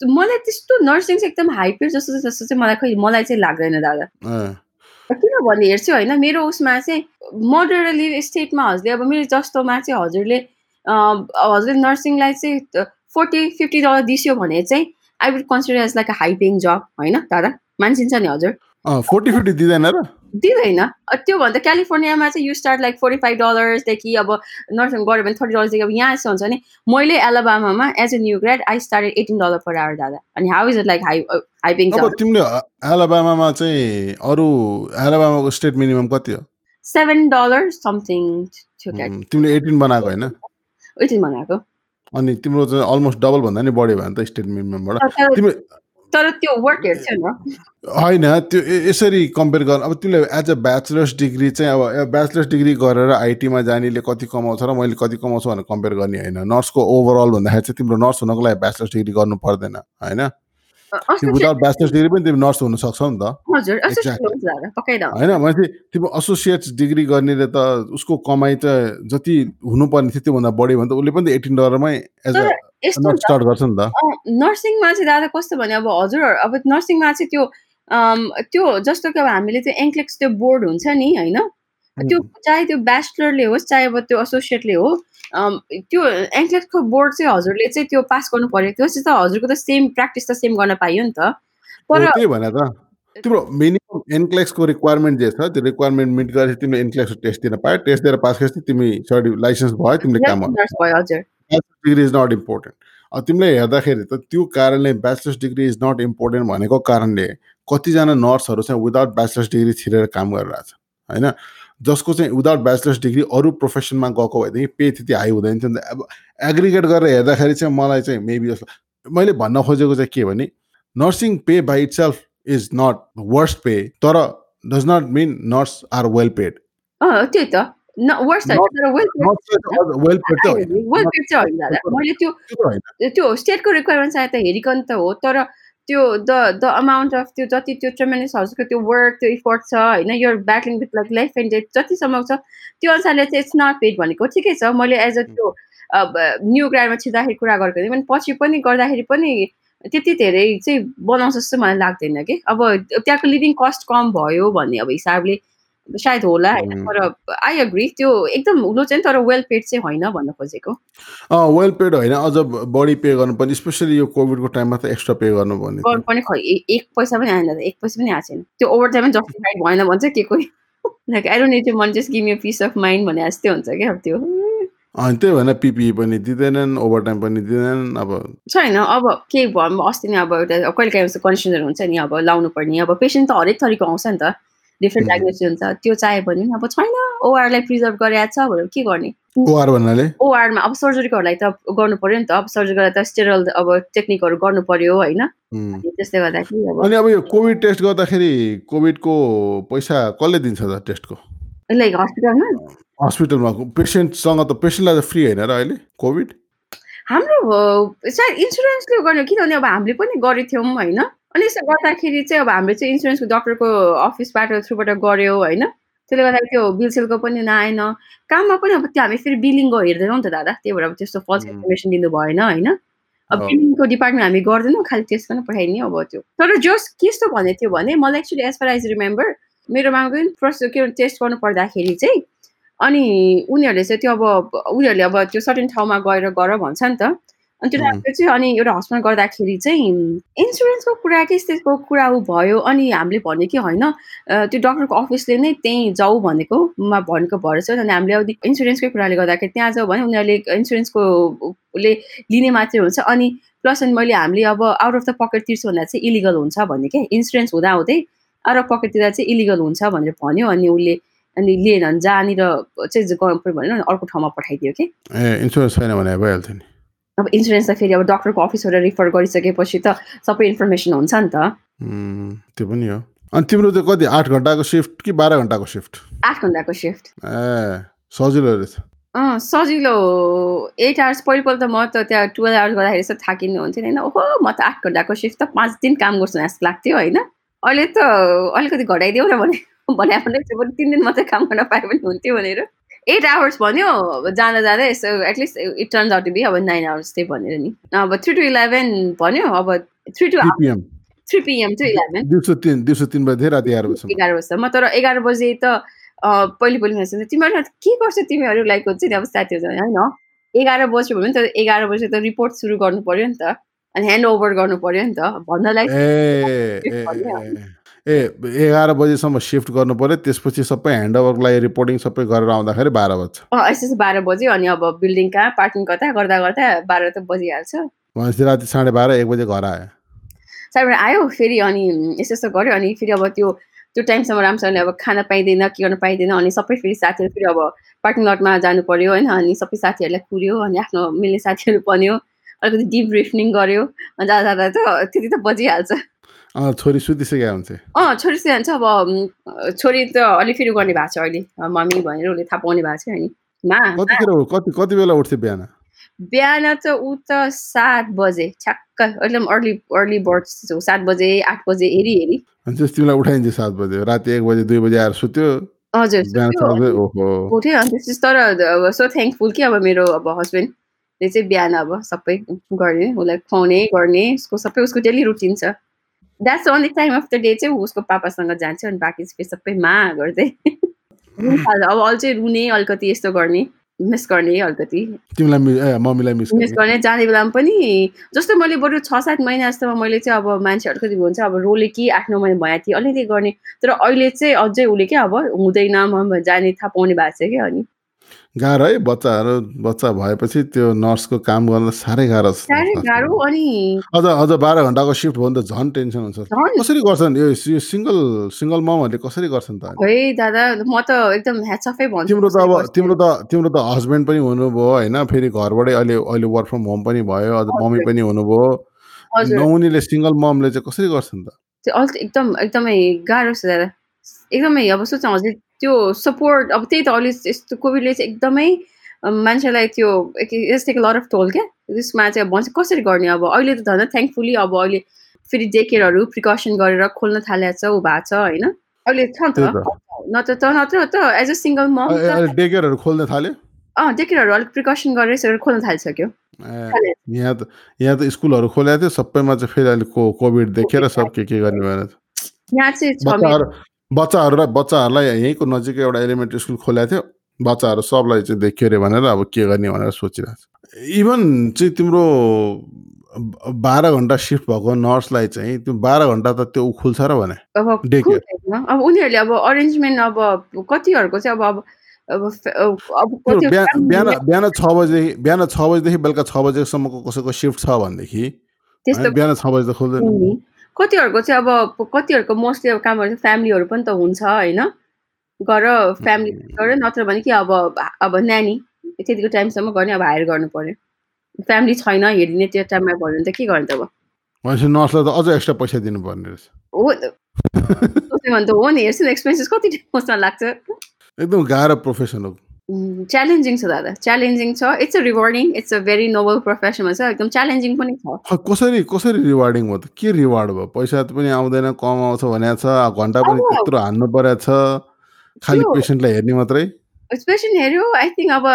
मलाई त्यस्तो नर्सिङ चाहिँ एकदम पे जस्तो जस्तो चाहिँ मलाई खै मलाई चाहिँ लाग्दैन दादा किनभने हेर्छु होइन मेरो उसमा चाहिँ मोडरली स्टेटमा हजुरले अब मेरो जस्तोमा चाहिँ हजुरले हजुरले नर्सिङलाई चाहिँ फोर्टी फिफ्टी डलर दिस्यो भने चाहिँ I would consider as like a high paying job होइन दादा मान्छिन्छ नि हजुर फोर्टी फिफ्टी दिँदैन र दिँदैन त्योभन्दा क्यालिफोर्नियामा चाहिँ you start like forty five डलर्सदेखि अब नर्सिङ गऱ्यो भने थर्टी डलर्सदेखि अब यहाँ यस्तो हुन्छ भने मैले एलाबामामा as a new grad I started eighteen dollar per hour दादा अनि how is it like hi hi अब तिमीले एलाबामामा चाहिँ अरू एलाबामाको स्टेट मिनिमम कति हो सेभेन डलर समथिङ थियो तिमीले एटिन बनाएको होइन एटिन बनाएको अनि तिम्रो चाहिँ अलमोस्ट डबल भन्दा नि बढ्यो भने त स्टेट मिनिममबाट तिमी तर त्यो वर्क हेर्छौ न। होइन त्यो यसरी कम्पेयर गर्न अब तिमीले एज अ ब्याचलर्स डिग्री चाहिँ अब ब्याचलर्स डिग्री गरेर आइटीमा जानेले कति कमाउँछ र मैले कति कमाउँछु भनेर कम्पेयर गर्ने होइन। नर्सको ओभरअल भन्दाखेरि चाहिँ तिम्रो नर्स हुनको लागि ब्याचलर्स डिग्री गर्नु पर्दैन होइन? विदाउट ब्याचलर्स डिग्री पनि तिमी नर्स हुन सक्छौ नि त होइन भनेपछि तिम्रो एसोसिएट्स डिग्री गर्नेले त उसको कमाइ त जति हुनुपर्ने थियो त्योभन्दा बढी भने त उसले पनि एटिन डलरमै एज अ स्टार्ट गर्छ नि त नर्सिङमा चाहिँ दादा कस्तो भने अब हजुर अब नर्सिङमा चाहिँ त्यो त्यो जस्तो कि अब हामीले त्यो एङ्क्लेक्स त्यो बोर्ड हुन्छ नि होइन त्यो चाहे त्यो ब्याचलरले होस् चाहे अब त्यो एसोसिएटले हो त्यो एङ्क्लेक्सको बोर्ड चाहिँ हजुरले चाहिँ त्यो पास गर्नु पर्यो त्यसपछि त हजुरको त सेम प्र्याक्टिस त सेम गर्न पाइयो नि त। तर तिम्रो मिनिमम एनक्लेक्सको रिक्वायरमेन्ट जे छ त्यो रिक्वायरमेन्ट मिट गरेपछि तिमीले एनक्लेक्सको टेस्ट दिन पायो। टेस्ट दिएर पास गरेपछि तिमी सर्टि लाइसेन्स भयो तिमीले काम डिग्री इज नट इम्पोर्टेन्ट अब तिमीलाई हेर्दाखेरि त त्यो कारणले bachelor's degree is not important भनेको कारणले कतिजना नर्सहरू चाहिँ विदाउट ब्याचलर्स डिग्री छिरेर काम गरिरहेछ होइन? जसको चाहिँ विदाउट ब्याचलर्स डिग्री अरू प्रोफेसनमा गएको भएदेखि पे त्यति हाई हुँदैन थियो नि त। अब एग्रिगेट गरेर हेर्दाखेरि चाहिँ मलाई चाहिँ मेबी जस्तो मैले भन्न खोजेको चाहिँ के भने nursing pay by itself is not worst pay तर does not mean nurse are well paid त्यही त वेल पेड होइन। मैले त्यो त्यो स्टेटको रिक्वायरमेन्ट चाहिँ त हेरिकन त हो तर त्यो द द अमाउन्ट अफ त्यो जति त्यो ट्रेमेन्डस हाउसको त्यो वर्क त्यो इफोर्ट छ होइन यो battling with like life and death जतिसम्म छ त्यो अनुसारले चाहिँ इट्स नट पेड भनेको ठिकै छ मैले एज अ त्यो न्यु ग्राडमा छिर्दाखेरि कुरा गरेको थिएँ पछि पनि गर्दाखेरि पनि त्यति धेरै चाहिँ बनाउँछ जस्तो मलाई लाग्दैन कि। अब त्यहाँको लिभिङ कस्ट कम भयो भन्ने अब हिसाबले सायद होला होइन. तर आई अग्री त्यो एकदम उलो चाहिँ तर वेल पेड चाहिँ होइन भन्न खोजेको। वेल पेड होइन अझ बढी पे गर्नुपर्ने स्पेसली यो कोभिडको टाइममा त एक्स्ट्रा पे। गर्नु पनि खै एक पैसा पनि आएन एक पैसा पनि आएको छैन। त्यो ओभर टाइम जस्टिफाइड भएन भन्छ के कोही। Like I don't need to money just give me peace of mind भने जस्तै हुन्छ क्या अब त्यो। अनि त्यही भएर पिपिई पनि दिँदैनन् ओभर टाइम पनि दिँदैनन् अब छैन अब के भयो अस्ति नै अब एउटा कहिले काहीँ कन्डिसनहरू हुन्छ नि अब लाउनु पर्ने अब पेसेन्ट त हरेक थरीको आउँछ नि त। Different Mhm. डायग्नोसिस हुन्छ। त्यो चाहियो भने अब छैन ओआरलाई प्रिजर्भ गरेको छ भनेर के गर्ने? ओआर भन्नाले? ओआरमा अब सर्जरीकोहरूलाई त गर्नु पर्यो नि त। अब सर्जरीको त स्टेरल अब टेक्निकहरू गर्नु पर्यो होइन। उम्. त्यसले गर्दाखेरि अनि अब यो कोभिड टेस्ट गर्दाखेरि कोभिडको पैसा कसले दिन्छ त टेस्टको लाइक हस्पिटलमा? हस्पिटलमा। पेसेन्टसँग त पेसेन्टलाई त फ्री होइन र अहिले कोभिड हाम्रो सायद इन्सुरेन्सले गर्ने किनभने अब हामीले पनि गरेको थियौँ होइन। अनि यसो गर्दाखेरि चाहिँ अब हामीले चाहिँ इन्सुरेन्सको डक्टरको अफिसबाट थ्रुबाट गऱ्यो होइन। त्यसले गर्दाखेरि त्यो बिलसेलको पनि नआएन। काममा पनि अब त्यो हामी फेरि बिलिङको हेर्दैनौँ नि त दादा। त्यही भएर अब त्यस्तो फल्स. इन्फर्मेसन दिनु भएन होइन। अब। बिलिङको डिपार्टमेन्ट हामी गर्दैनौँ खालि टेस्ट गर्न पठाइदिने अब त्यो। तर जस कस्तो भन्ने थियो भने मलाई actually as far as remember मेरोमा पनि प्रोसेस के टेस्ट गर्नु पर्दाखेरि चाहिँ अनि उनीहरूले चाहिँ त्यो अब उनीहरूले अब त्यो सर्टेन ठाउँमा गएर गर भन्छ नि त। अनि त्यो. राम्रो चाहिँ अनि एउटा हस्पिटल गर्दाखेरि चाहिँ इन्सुरेन्सको कुरा के त्यस्तो कुरा ऊ भयो। अनि हामीले भन्यो कि होइन त्यो डक्टरको अफिसले नै त्यहीँ जाऊ भनेको भनेको भएर चाहिँ अनि हामीले अब इन्सुरेन्सकै कुराले गर्दाखेरि त्यहाँ जाऊ भने उनीहरूले इन्सुरेन्सको ले लिने मात्रै हुन्छ। अनि प्लस अनि मैले हामीले अब आउट अफ द पकेट तिर्छु भन्दा चाहिँ इलिगल हुन्छ भन्ने क्या इन्सुरेन्स हुँदा हुँदै आउट अफ पकेट तिर्दा चाहिँ इलिगल हुन्छ भनेर भन्यो। अनि उसले अनि लिएन भने जहाँनिर चाहिँ भनेर अनि अर्को ठाउँमा पठाइदियो कि? ए इन्सुरेन्स छैन भने भइहाल्थ्यो नि। अब इन्सुरेन्स त फेरि अब डक्टरको अफिसबाट रिफर गरिसकेपछि त सबै इन्फर्मेसन हुन्छ नि त। त्यो पनि हो। अनि तिम्रो चाहिँ कति आठ घन्टाको सिफ्ट कि बाह्र घन्टाको सिफ्ट आठ घन्टाको सिफ्ट ए सजिलो रहेछ। अँ सजिलो। एट आवर्स पहिलोपल्ट त म त त्यहाँ टुवेल्भ आवर्स गर्दाखेरि यस्तो थाकिनु हुन्थ्यो नि होइन। ओहो म त आठ घन्टाको सिफ्ट त पाँच दिन काम गर्छु जस्तो लाग्थ्यो होइन। अहिले त अलिकति घटाइदेऊ न भने। भने चाहिँ तिन दिन मात्रै काम गर्न पाए पनि हुन्थ्यो भनेर। एट आवर्स भन्यो अब जाँदा जाँदै यसो at least it turns out to be अब नाइन आवर्स त्यही भनेर नि। अब थ्री टु इलेभेन भन्यो अब three to three PM to eleven दिउँसो तिन दिउँसो तिन बजी राति एघार बजीसम्म। एघार बजीसम्म। तर एघार बजे त अँ, पहिले पहिले मेसेज तिमीहरू के गर्छ तिमीहरू? लाइक हुन्छ नि अब साथीहरू होइन। एघार बज्यो भने त एघार बजे त रिपोर्ट सुरु गर्नु पर्यो नि त। अनि ह्यान्ड ओभर गर्नु पर्यो नि त। भन्नलाई ए एघार बजीसम्म सिफ्ट गर्नु पर्यो त्यसपछि सबै ह्यान्डओभरको लागि रिपोर्टिङ सबै गरेर आउँदाखेरि बाह्र बज्छ। अँ यस्तो बाह्र बज्यो अनि अब बिल्डिङ कहाँ पार्किङ कता गर्दा गर्दा बाह्र त बजिहाल्छ। भनेपछि राति साढे बाह्र एक बजे घर आयो। साइडबाट आयो फेरि अनि यस्तो यस्तो गर्यो अनि फेरि अब त्यो त्यो टाइमसम्म राम्रोसँगले अब खान पाइँदैन के गर्न पाइँदैन अनि सबै फेरि साथीहरू फेरि अब पार्किङ लटमा जानु पर्यो होइन अनि सबै साथीहरूलाई कुर्यो अनि आफ्नो मिल्ने साथीहरू बन्यो अलिकति डिप ब्रिफनिङ गर्यो अनि जाँदा जाँदा त त्यति त बजिहाल्छ। छोरी सुतिसकेका हुन्थे अँ छोरी जान्छ अब छोरी त अलिक फेरि गर्ने भएको छ अहिले मम्मी भनेर उसले थाहा पाउने भएको छ अनि मा कतिखेर कति कति बेला उठ्थ्यो बिहान बिहान त ऊ त सात बजे ठ्याक्क एकदम अर्ली अर्ली बर्ड सात बजे आठ बजे हेरी हेरी तिमीलाई उठाइन्छ सात बजे राति एक बजे दुई बजे आएर सुत्यो हजुर उठ्यो अनि त्यसपछि तर अब सो थ्याङ्कफुल कि अब मेरो अब हस्बेन्डले चाहिँ बिहान अब सबै गर्ने उसलाई खुवाउने गर्ने उसको सबै उसको डेली रुटिन छ that's only time of the day चाहिँ उसको पापासँग जान्छ अनि बाँकी चाहिँ सबै मा गर्दै। अब अझै रुने अलिकति यस्तो गर्ने मिस गर्ने अलिकति। मिस मिस गर्ने। जाने बेलामा पनि जस्तो मैले बरु छ सात महिना जस्तोमा मैले चाहिँ अब मान्छेहरू कति भन्छ अब रोले कि आठ नौ महिना भएको थियो अलिकति गर्ने। तर अहिले चाहिँ अझै उसले क्या अब हुँदैन म जाने थाहा पाउने भएको छ क्या अनि। गाह्रो है बच्चाहरू बच्चा भएपछि त्यो नर्सको काम गर्न साह्रै गाह्रो छ। साह्रै गाह्रो अनि अझ अझ बाह्र घन्टाको सिफ्ट भयो भने त झन् टेन्सन हुन्छ। कसरी गर्छन्? यो यो सिङ्गल सिङ्गल ममहरूले कसरी गर्छन् त है दादा म त एकदम भन्छु तिम्रो त अब। तिम्रो त तिम्रो त हस्बेन्ड पनि हुनुभयो होइन? फेरि घरबाटै अहिले अहिले वर्क फ्रम होम पनि भयो अझ मम्मी। पनि हुनुभयो। नहुनेले सिङ्गल ममले चाहिँ कसरी गर्छन् त? एकदम एकदमै गाह्रो छ दादा। एकदमै अब सोच हजुर त्यो सपोर्ट अब त्यही त अहिले यस्तो कोभिडले चाहिँ एकदमै मान्छेलाई त्यो टेक लट अफ टोल क्या? त्यसमा चाहिँ भन्छ कसरी गर्ने अब? अहिले त झन् थ्याङ्कफुली अब अहिले फेरि डे केयरहरू प्रिकसन गरेर खोल्न थालेको छ ऊ भएको छ होइन? अहिले छ नि त। त। नत्र त नत्र त as a single mom day केयरहरू खोल्न थाल्यो? अँ डे केयरहरू अलिक प्रिकसन गरेर खोल्न थालिसक्यो। यहाँ त यहाँ त स्कुलहरू खोलेको थियो सबैमा चाहिँ फेरि अहिले को कोभिड देखेर सब के के गर्ने भनेर। यहाँ चाहिँ बच्चाहरूलाई बच्चाहरूलाई यहीँको नजिकै एउटा एलिमेन्ट्री स्कुल खोलेको थियो। बच्चाहरू सबलाई चाहिँ देखियो अरे भनेर अब के गर्ने भनेर सोचिरहेको छ। इभन चाहिँ तिम्रो बाह्र घन्टा सिफ्ट भएको नर्सलाई चाहिँ त्यो बाह्र घन्टा त त्यो खुल्छ र भने। अब उनीहरूले अब अरेन्जमेन्ट अब कतिहरूको चाहिँ अब अब बिहान बिहान छ बजेदेखि बिहान छ बजेदेखि बेलुका छ बजेसम्मको कसैको सिफ्ट छ भनेदेखि। बिहान छ बजे त खुल्दैन। कतिहरूको चाहिँ अब कतिहरूको मोस्टली अब कामहरू चाहिँ फ्यामिलीहरू पनि त हुन्छ होइन। गर फ्यामिली गर नत्र भने कि अब अब नानी त्यतिको टाइमसम्म गर्ने अब हायर गर्नु पर्यो। फ्यामिली छैन हेरिदिने त्यो टाइममा भयो भने त के गर्ने त अब? भनेपछि नर्सलाई त अझ एक्स्ट्रा पैसा दिनुपर्ने रहेछ। हो भने त हो नि हेर्छु एक्सपेन्सेस कति उसमा लाग्छ। एकदम गाह्रो प्रोफेसन हो च्यालेन्जिङ छ दादा च्यालेन्जिङ छ it's a rewarding it's a very noble प्रोफेसनमा छ एकदम च्यालेन्जिङ पनि छ। कसरी कसरी रिवार्डिङ भयो त? के रिवार्ड भयो? पैसा पनि आउँदैन कम आउँछ भनेको छ घन्टा पनि त्यत्रो हान्नु परेको छ खालि पेसेन्टलाई हेर्ने मात्रै? स्पेसन हेऱ्यो आई थिङ्क अब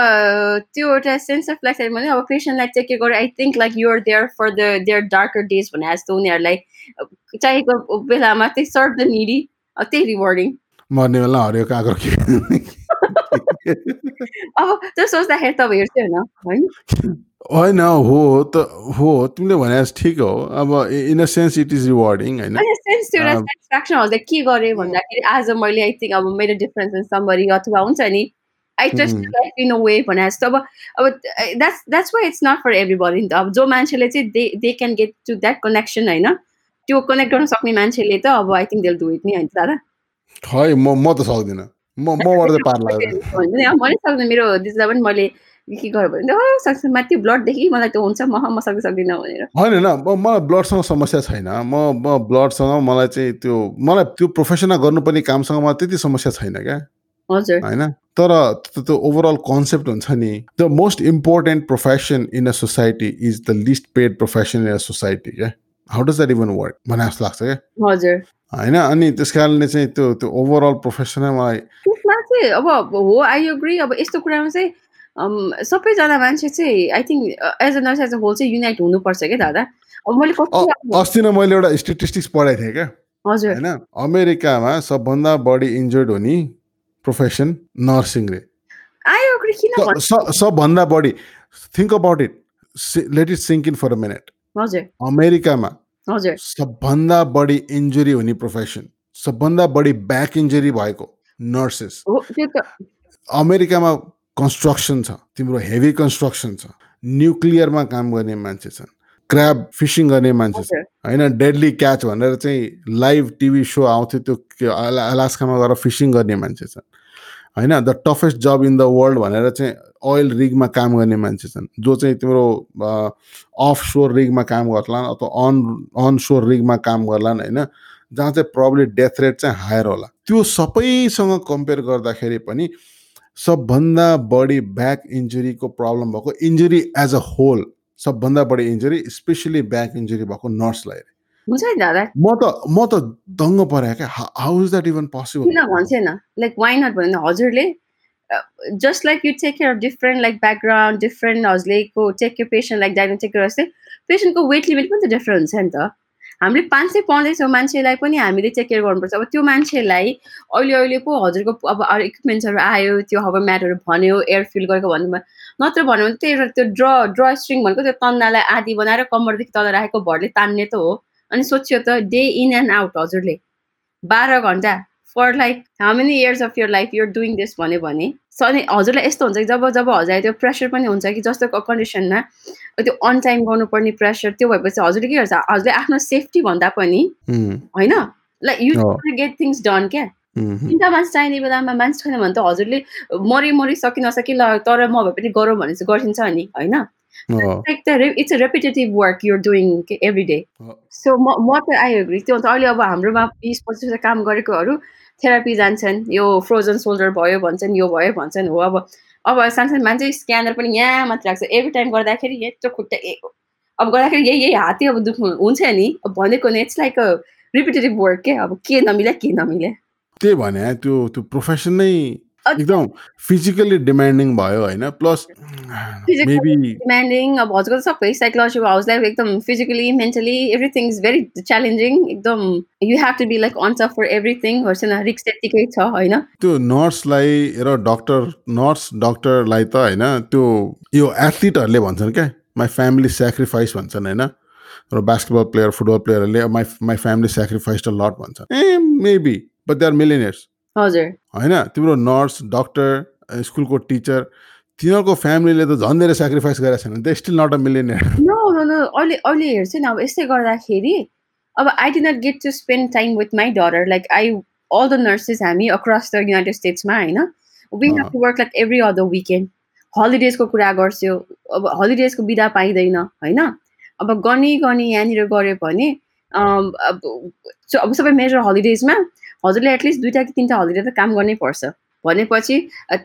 त्यो एउटा सेन्स अफ लाइक भने अब पेसेन्टलाई केयर गरेर I think like you're there for the their darker days भने जस्तो उनीहरूलाई चाहिएको बेलामा त्यही सर्भ द निडी त्यही रिवार्डिङ मर्ने बेला हरियो काँक्रो के अब त्यो सोच्दाखेरि त अब हेर्छु होइन होइन होइन हो त हो तिमीले भने ठिक हो अब in a sense it is rewarding होइन। सेटिस्फ्याक्सन के गरेँ भन्दाखेरि आज मैले आई थिङ्क अब मेरो डिफरेन्स इन समबरी अथवा हुन्छ नि I trust Mm. Life in a way भने जस्तो अब अब that's that's why it's not for everybody अब जो मान्छेले चाहिँ they they can get to that connection होइन त्यो कनेक्ट गर्न सक्ने मान्छेले त अब I think they'll do it नि होइन दादा खै म म त सक्दिनँ म मबाट चाहिँ पार लाग्दैन हुन्छ नि अब मैले सक्दैन मेरो दिदीलाई पनि मैले के गरेँ भने सक्छ माथि ब्लडदेखि मलाई त्यो हुन्छ म म सक्दै सक्दिनँ भनेर। होइन होइन म- मलाई ब्लडसँग समस्या छैन। म म ब्लडसँग मलाई चाहिँ त्यो मलाई त्यो प्रोफेसनमा गर्नुपर्ने कामसँग मलाई त्यति समस्या छैन क्या। हजुर। होइन? तर त्यो- त्यो ओभरअल कन्सेप्ट हुन्छ नि the most important profession in a society is the least paid profession in a society क्या? How does that even work भने जस्तो लाग्छ क्या। हजुर। होइन अनि त्यस कारणले चाहिँ त्यो त्यो ओभरअल प्रोफेसनै मलाई त्यसमा चाहिँ अब हो आई अग्री अब यस्तो कुरामा चाहिँ सबैजना मान्छे चाहिँ I think as a nurse as a whole चाहिँ युनाइट हुनुपर्छ क्या दादा। अब मैले अस्ति नै मैले एउटा स्टेटिस्टिक्स पढाएको थिएँ क्या। हजुर। होइन अमेरिकामा सबभन्दा बढी इन्जर्ड हुने प्रोफेसन नर्सिङ रे। आई अग्री किन स- भन्नु? स- सबभन्दा बढी। Think about it let it sink in for a minute हजुर। अमेरिकामा हजुर। सबभन्दा बढी इन्जुरी हुने प्रोफेसन सबभन्दा बढी ब्याक इन्जुरी भएको नर्सेस। अमेरिकामा कन्स्ट्रक्सन छ तिम्रो हेभी कन्स्ट्रक्सन छ न्युक्लियरमा काम गर्ने मान्छे छन् क्राब फिसिङ गर्ने मान्छे छन्। होइन डेडली क्याच भनेर चाहिँ लाइभ टिभी सो आउँथ्यो त्यो अलास्कामा गएर फिसिङ गर्ने मान्छे छन्। होइन the toughest job in the world भनेर चाहिँ ओइल रिगमा काम गर्ने मान्छे छन्। जो चाहिँ तिम्रो अफ सोर रिगमा काम गर्लान् अथवा अन अन सोर रिगमा काम गर्लान् होइन जहाँ चाहिँ प्रब्लम डेथ रेट चाहिँ हायर होला। त्यो सबैसँग कम्पेयर गर्दाखेरि पनि सबभन्दा बढी ब्याक इन्जुरीको प्रब्लम भएको इन्जुरी एज अ होल सबभन्दा बढी इन्जुरी स्पेसली ब्याक इन्जुरी भएको नर्सलाई म त म त दङ्ग परेँ क्या। How is that even possible किन भन्छेन लाइक वाइ नट भन्नु? हजुरले just like you take care of different like background different हजुरले को take care patient like diagnostic जस्तै पेसेन्टको वेट लिमिट पनि त डिफ्रेन्ट हुन्छ नि त हामीले पाँच सय पाउँदैछौँ मान्छेलाई पनि हामीले टेक केयर गर्नुपर्छ। अब त्यो मान्छेलाई अहिले अहिले पो हजुरको अब इक्विपमेन्ट्सहरू आयो त्यो हबर म्याटहरू भन्यो एयर फिल गरेको भन्नु नत्र भन्यो भने एउटा त्यो ड्र ड्र स्ट्रिङ भनेको त्यो तन्नालाई आदि बनाएर कम्मरदेखि तल राखेको भरले तान्ने त हो। अनि सोच्यो त डे इन एन्ड आउट हजुरले। बाह्र घन्टा। For like how many years of your life you're doing this भन्यो भने सो अनि हजुरलाई यस्तो हुन्छ कि जब जब हजुरलाई त्यो प्रेसर पनि हुन्छ कि जस्तो कन्डिसनमा त्यो अन टाइम गर्नुपर्ने प्रेसर त्यो भएपछि हजुरले के गर्छ? हजुरले आफ्नो सेफ्टी भन्दा पनि होइन? Like you. Get things done क्या? तिनवटा मान्छे चाहिने बेलामा मान्छे छैन भने त हजुरले मरि मरि सकि नसकि ल तर म भए पनि गरौँ भने चाहिँ गरिन्छ नि होइन? हो, like the it's a repetitive work you're doing every day. So म म त आई एग्री त्यो त अहिले अब हाम्रोमा बिस पच्चिस वर्ष काम गरेकोहरू थेरापी जान्छन् यो फ्रोजन सोल्डर भयो भन्छन् यो भयो भन्छन् हो अब अब सानसानो मान्छे स्क्यानर पनि यहाँ मात्र राख्छ एभ्री टाइम गर्दाखेरि यत्रो खुट्टा अब गर्दाखेरि यही यही हातै अब दुख्नु हुन्छ नि। अब भनेको it's like a repetitive work के? अब के नमिले के नमिले? त्यही भने त्यो त्यो प्रोफेसन नै एकदम फिजिकली डिमान्डिङ भयो होइन? प्लस मेबी डिमान्डिङ अब हजुरको त सबै साइकोलोजी हाउसलाई एकदम physically mentally everything is very challenging एकदम you have to be like on for everything हेर्छ न रिक्स त्यत्तिकै छ होइन? त्यो नर्सलाई र डक्टर नर्स डक्टरलाई त होइन त्यो यो एथलिटहरूले भन्छन् क्या माई फ्यामिली सेक्रिफाइस भन्छन् होइन? र basketball player football प्लेयरहरूले my my family sacrifice a lot भन्छन्। ए maybe but they are millionaires हजुर। होइन तिम्रो नर्स डक्टर स्कुलको टिचर तिनीहरूको फ्यामिलीले त झन् धेरै सेक्रिफाइस गरेको छैन they still not a millionaire no no no अहिले अहिले हेर्छु नि अब यस्तै गर्दाखेरि अब I did not get to spend time with my daughter like I all the nurses हामी अक्रस द युनाइटेड स्टेट्समा होइन? We have to work like every other weekend हलिडेजको कुरा गर्छु अब हलिडेजको बिदा पाइँदैन होइन? अब गनी गनी यहाँनिर गऱ्यो भने अब सबै मेजर हलिडेजमा हजुरले एटलिस्ट दुइटा कि तिनवटा हलिडे त काम गर्नै पर्छ। भनेपछि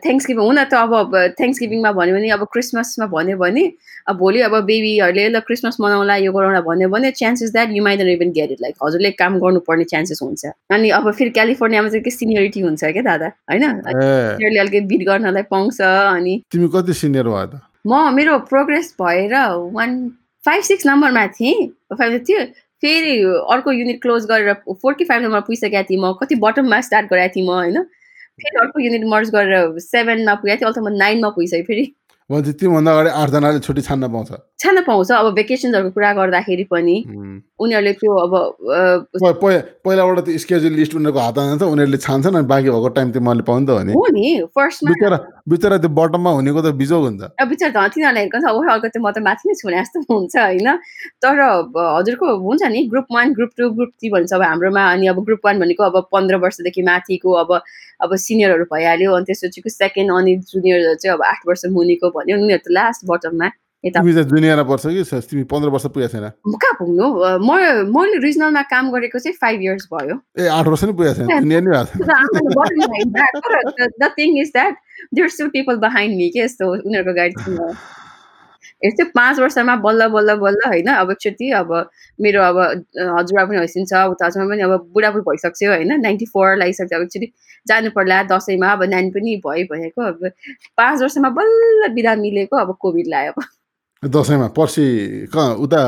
थ्याङ्क्स गिभिङ हुन त अब थ्याङ्क्स गिभिङमा भन्यो भने अब क्रिसमसमा भन्यो भने अब भोलि अब बेबीहरूले ल क्रिसमस मनाउला यो गरौँला भन्यो भने chances that you neither even get it like हजुरले काम गर्नुपर्ने चान्सेस हुन्छ। अनि अब फेरि क्यालिफोर्नियामा चाहिँ के सिनियरिटी हुन्छ क्या दादा? होइन? अलिकति बिट गर्नलाई पाउँछ अनि तिमी कति सिनियर भयो त? म मेरो प्रोग्रेस भएर वान फाइभ सिक्स नम्बरमा थिएँ फाइभ थियो फेरि अर्को युनिट क्लोज गरेर फोर कि फाइभ नम्बर पुगिसकेको थिएँ म। कति बटममा स्टार्ट गराएको थिएँ म होइन? फेरि अर्को युनिट मर्ज गरेर सेभेनमा पुगेको थिएँ त म नाइनमा पुगिसकेँ फेरि। भने त्योभन्दा अगाडि आठजनाले छुट्टी छान्न पाउँछ। छान्न पाउँछ। अब भेकेसन्सहरूको कुरा गर्दाखेरि पनि उनीहरूले त्यो अब पहिलाबाट त्यो स्केड्युल लिस्ट उनीहरूको हातमा जान्छ उनीहरूले छान्छन् अनि बाँकी भएको टाइम त्यो मैले पाउनु त हो नि। हो नि फर्स्टमा बिचरा बिचरा त्यो बटममा हुनेको त बिजोग हुन्छ। अब बिचार त तिनीहरूलाई हेर्को छ ओहो अर्को त म त माथि नै छुने जस्तो हुन्छ होइन? तर हजुरको हुन्छ नि group one group two group three भन्छ अब हाम्रोमा अनि अब ग्रुप वान भनेको अब पन्ध्र वर्षदेखि माथिको अब अब सिनियरहरू भइहाल्यो अनि त्यसपछिको सेकेन्ड अनि जुनियर चाहिँ अब आठ वर्ष मुनिको भन्यो। उनीहरू त लास्ट बटममा यता। जुनियरमा पर्छ कि स- तिमी पन्ध्र वर्ष पुगेको छैन? म कहाँ पुग्नु? म मैले रिजनलमा काम गरेको चाहिँ फाइभ इयर्स भयो। ए आठ वर्ष नि पुगेको छैन। Junior the thing is that there still people behind me के यस्तो उनीहरूको गाइड यस्तै पाँच वर्षमा बल्ल बल्ल बल्ल होइन अब एकचोटि अब मेरो अब हजुरबा पनि हैसिन्छ उता हजुरमा पनि अब बुढाबुढी भइसक्यो होइन नाइन्टी फोर लागिसक्यो अब एकचोटि जानु पर्ला दसैँमा अब नानी पनि भयो भएको अब पाँच वर्षमा बल्ल बिदा मिलेको अब कोभिड लाग्यो अब। दसैँमा पर्सि कहाँ उता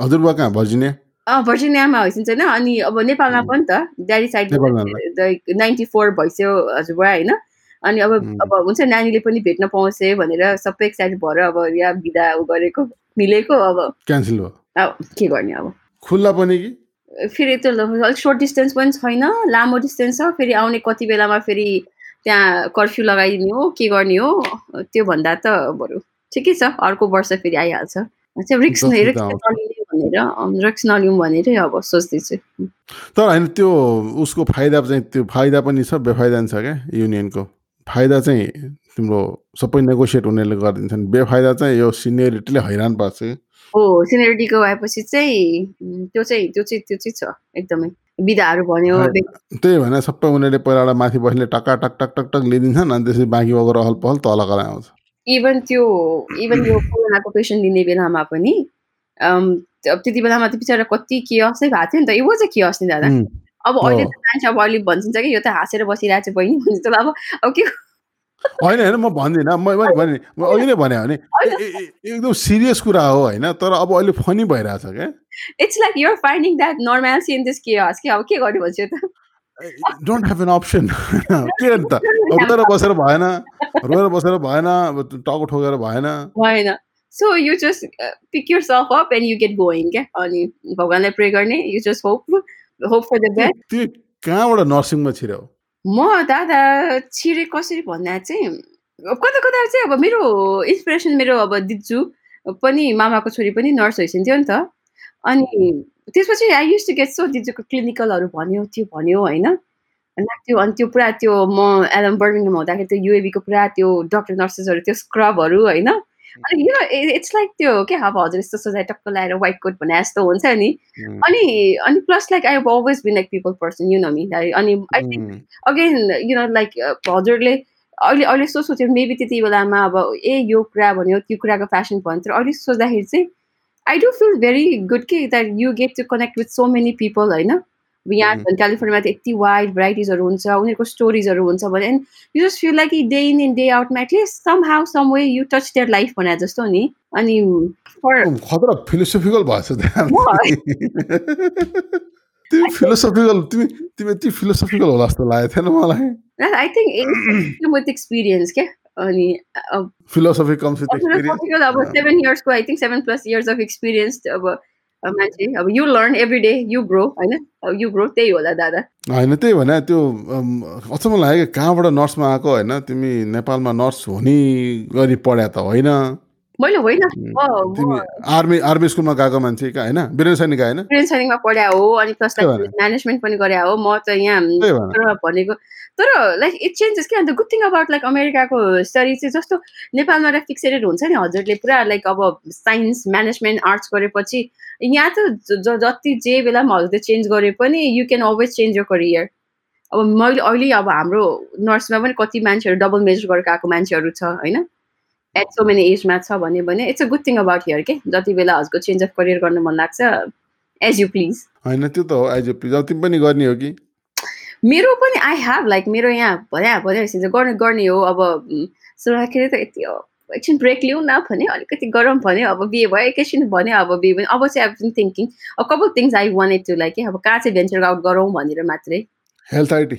हजुरबा कहाँ भर्जिनिया? अँ भर्जिनियामा हैसिन्छ होइन अनि अब नेपालमा. पनि त ड्याडी साइड नाइन्टी फोर भइसक्यो हजुरबा होइन। अनि अब. अब हुन्छ नानीले पनि भेट्न पाउँछ भनेर सबै एक्साइटेड भएर अब यहाँ बिदा गरेको मिलेको अब। क्यान्सल भयो? अब के गर्ने अब? खुल्ला पनि कि? फेरि त्यो अलिक सर्ट डिस्टेन्स पनि छैन लामो डिस्टेन्स छ फेरि आउने कति बेलामा फेरि त्यहाँ कर्फ्यू लगाइदिने हो के गर्ने हो? त्यो भन्दा त बरु ठिकै छ अर्को वर्ष फेरि आइहाल्छ। रिक्स भनेर रिक्स नलिउँ भनेरै अब सोच्दैछु। तर होइन त्यो उसको फाइदा चाहिँ त्यो फाइदा पनि छ बेफाइदा पनि छ क्या युनियनको। फाइदा चाहिँ तिम्रो सबै नेगोसिएट उनीहरूले गरिदिन्छन्। बेफाइदा चाहिँ यो सिनियरिटीले हैरान पार्छ। हो सिनियरिटीको आएपछि चाहिँ त्यो चाहिँ त्यो चाहिँ त्यो चाहिँ छ एकदमै। बिदाहरू भन्यो त्यही भने सबै उनीहरूले पहिलाबाट माथि बस्ने टक्का टक टक टक टक लिइदिन्छन् अनि त्यसपछि बाँकी भएको रहल पहल तल आउँछ। इभन त्यो इभन यो कोरोनाको पेसेन्ट लिने बेलामा पनि त्यति बेलामा त बिचरा कति के असै भएको थियो नि त। यो चाहिँ के नि दादा। अब अहिले। त मान्छे अब अहिले भनिन्छ कि यो त हाँसेर बसिरहेको छ बहिनी भन्छ अब अब के होइन होइन म भन्दिनँ। म मैले भने म नै भने भने एकदम सिरियस कुरा हो होइन? तर अब अहिले फनी भइरहेछ क्या। It's like you're finding that normality in this के हस् कि अब के गर्ने भन्छ त? डोन्ट हेभ एन अप्सन के अन्त रोएर बसेर भएन रोएर बसेर भएन टाउको ठोकेर भएन। भएन। So you just pick yourself up and you get going क्या? अनि भगवान्लाई प्रे गर्ने you just hope hope for the best कहाँबाट नर्सिङमा म दादा छिरे कसरी भन्दा चाहिँ कता कता चाहिँ अब मेरो इन्सपिरेसन मेरो अब दिजु पनि मामाको छोरी पनि नर्स भइसक्यो नि त। अनि त्यसपछि I use to get so दिजुको क्लिनिकलहरू भन्यो त्यो भन्यो होइन। त्यो अनि त्यो पुरा त्यो म एलम बर्मिङमा हुँदाखेरि त्यो युएबीको पुरा त्यो डक्टर नर्सेसहरू त्यो स्क्रबहरू होइन। अनि यु इट्स लाइक त्यो क्या अब हजुर यस्तो सोचाइ टक्क लगाएर वाइट कोट भने जस्तो हुन्छ नि। अनि अनि plus like I always been like people person you know me अनि I think again you know like हजुरले अहिले अहिले सो सोच्यो मेबी त्यति बेलामा अब ए यो कुरा भन्यो त्यो कुराको फेसन भन्यो तर अहिले सोच्दाखेरि चाहिँ I do feel very good कि that you get to connect with so many people होइन? यहाँ झन् क्यालिफोर्नियामा त यति वाइड भेराइटिजहरू हुन्छ उनीहरूको स्टोरिजहरू हुन्छ भने and you just feel like day in in day आउटमा at least somehow some way you touch their life भने जस्तो नि। अनि खतरा फिलोसोफिकल भएछ तिमी फिलोसोफिकल तिमी तिमी यति फिलोसोफिकल होला जस्तो लागेको थिएन मलाई। आई थिङ्क विथ एक्सपिरियन्स क्या? अनि फिलोसफी कम्स विथ एक्सपिरियन्स अब seven इयर्सको I think seven plus years of experience अब मान्छे अब you learn every day you grow होइन? यु ग्रो त्यही होला दादा। होइन त्यही भने त्यो अचम्म लाग्यो कहाँबाट नर्समा आएको होइन? तिमी नेपालमा नर्स हुने गरी पढ्या त होइन। मैले होइन। आर्मी आर्मी स्कुलमा गएको मान्छे का होइन? वीरेन्द्र सैनिक होइन? वीरेन्द्र सैनिकमा पढ्या हो अनि प्लस म्यानेजमेन्ट पनि गरे हो। म त यहाँ भनेको तर लाइक इट चेन्जेस क्या? अन्त गुड थिङ अबाउट लाइक अमेरिकाको स्टडी चाहिँ जस्तो नेपालमा र फिक्सेडेड हुन्छ नि हजुरले पुरा लाइक अब साइन्स म्यानेजमेन्ट आर्ट्स गरेपछि यहाँ त जति जे बेला पनि हजुरले चेन्ज गरे पनि you can always change your career अब मैले अहिले अब हाम्रो नर्समा पनि कति मान्छेहरू डबल मेजर गरेर आएको मान्छेहरू छ होइन? एट सो मेनी एजमा छ भन्यो भने it's a good thing about here के जति बेला हजुरको चेन्ज अफ करियर गर्न मन लाग्छ एज यु प्लिज होइन त्यो त हो एज यु प्लिज अब तिमी पनि गर्ने हो कि? मेरो पनि आई हेभ लाइक मेरो यहाँ भने भने गर्ने गर्ने हो अब सुरुवातखेरि त यति एकछिन ब्रेक लिउँ न भने अलिकति गरम भन्यो अब बिहे भयो एकैछिन भन्यो अब बिहे भयो। अब चाहिँ अब थिङ्किङ अब कपाल things I want to like अब कहाँ चाहिँ भेन्चर आउट गरौँ भनेर मात्रै। हेल्थ आइटी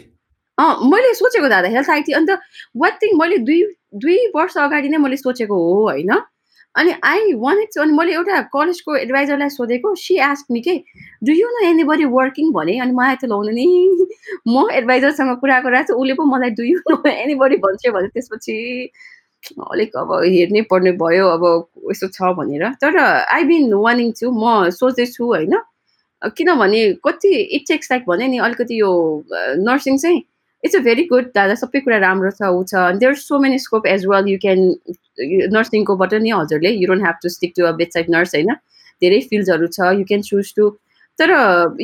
अँ मैले सोचेको दादा हेल्थ आइटी अन्त वाट थिङ मैले दुई दुई वर्ष अगाडि नै मैले सोचेको हो होइन? अनि आई वान अनि मैले एउटा कलेजको एडभाइजरलाई सोधेको सी आस्क मी के do you know anybody working भने अनि मलाई त लाउनु नि। म एडभाइजरसँग कुरा गरेर चाहिँ उसले पो मलाई do you know anybody भन्छ भने त्यसपछि अलिक अब हेर्नै पर्ने भयो अब यस्तो छ भनेर। तर आई बिन वानिङ छु म सोच्दैछु होइन। किनभने कति इट लाइक भने नि अलिकति यो नर्सिङ चाहिँ इट्स अ भेरी गुड दादा सबै कुरा राम्रो छ ऊ छ. There so many scope as well you can नर्सिङकोबाट नि हजुरले you don't have to stick to a bedside nurse होइन? धेरै फिल्ड्सहरू छ यु क्यान चुज टु तर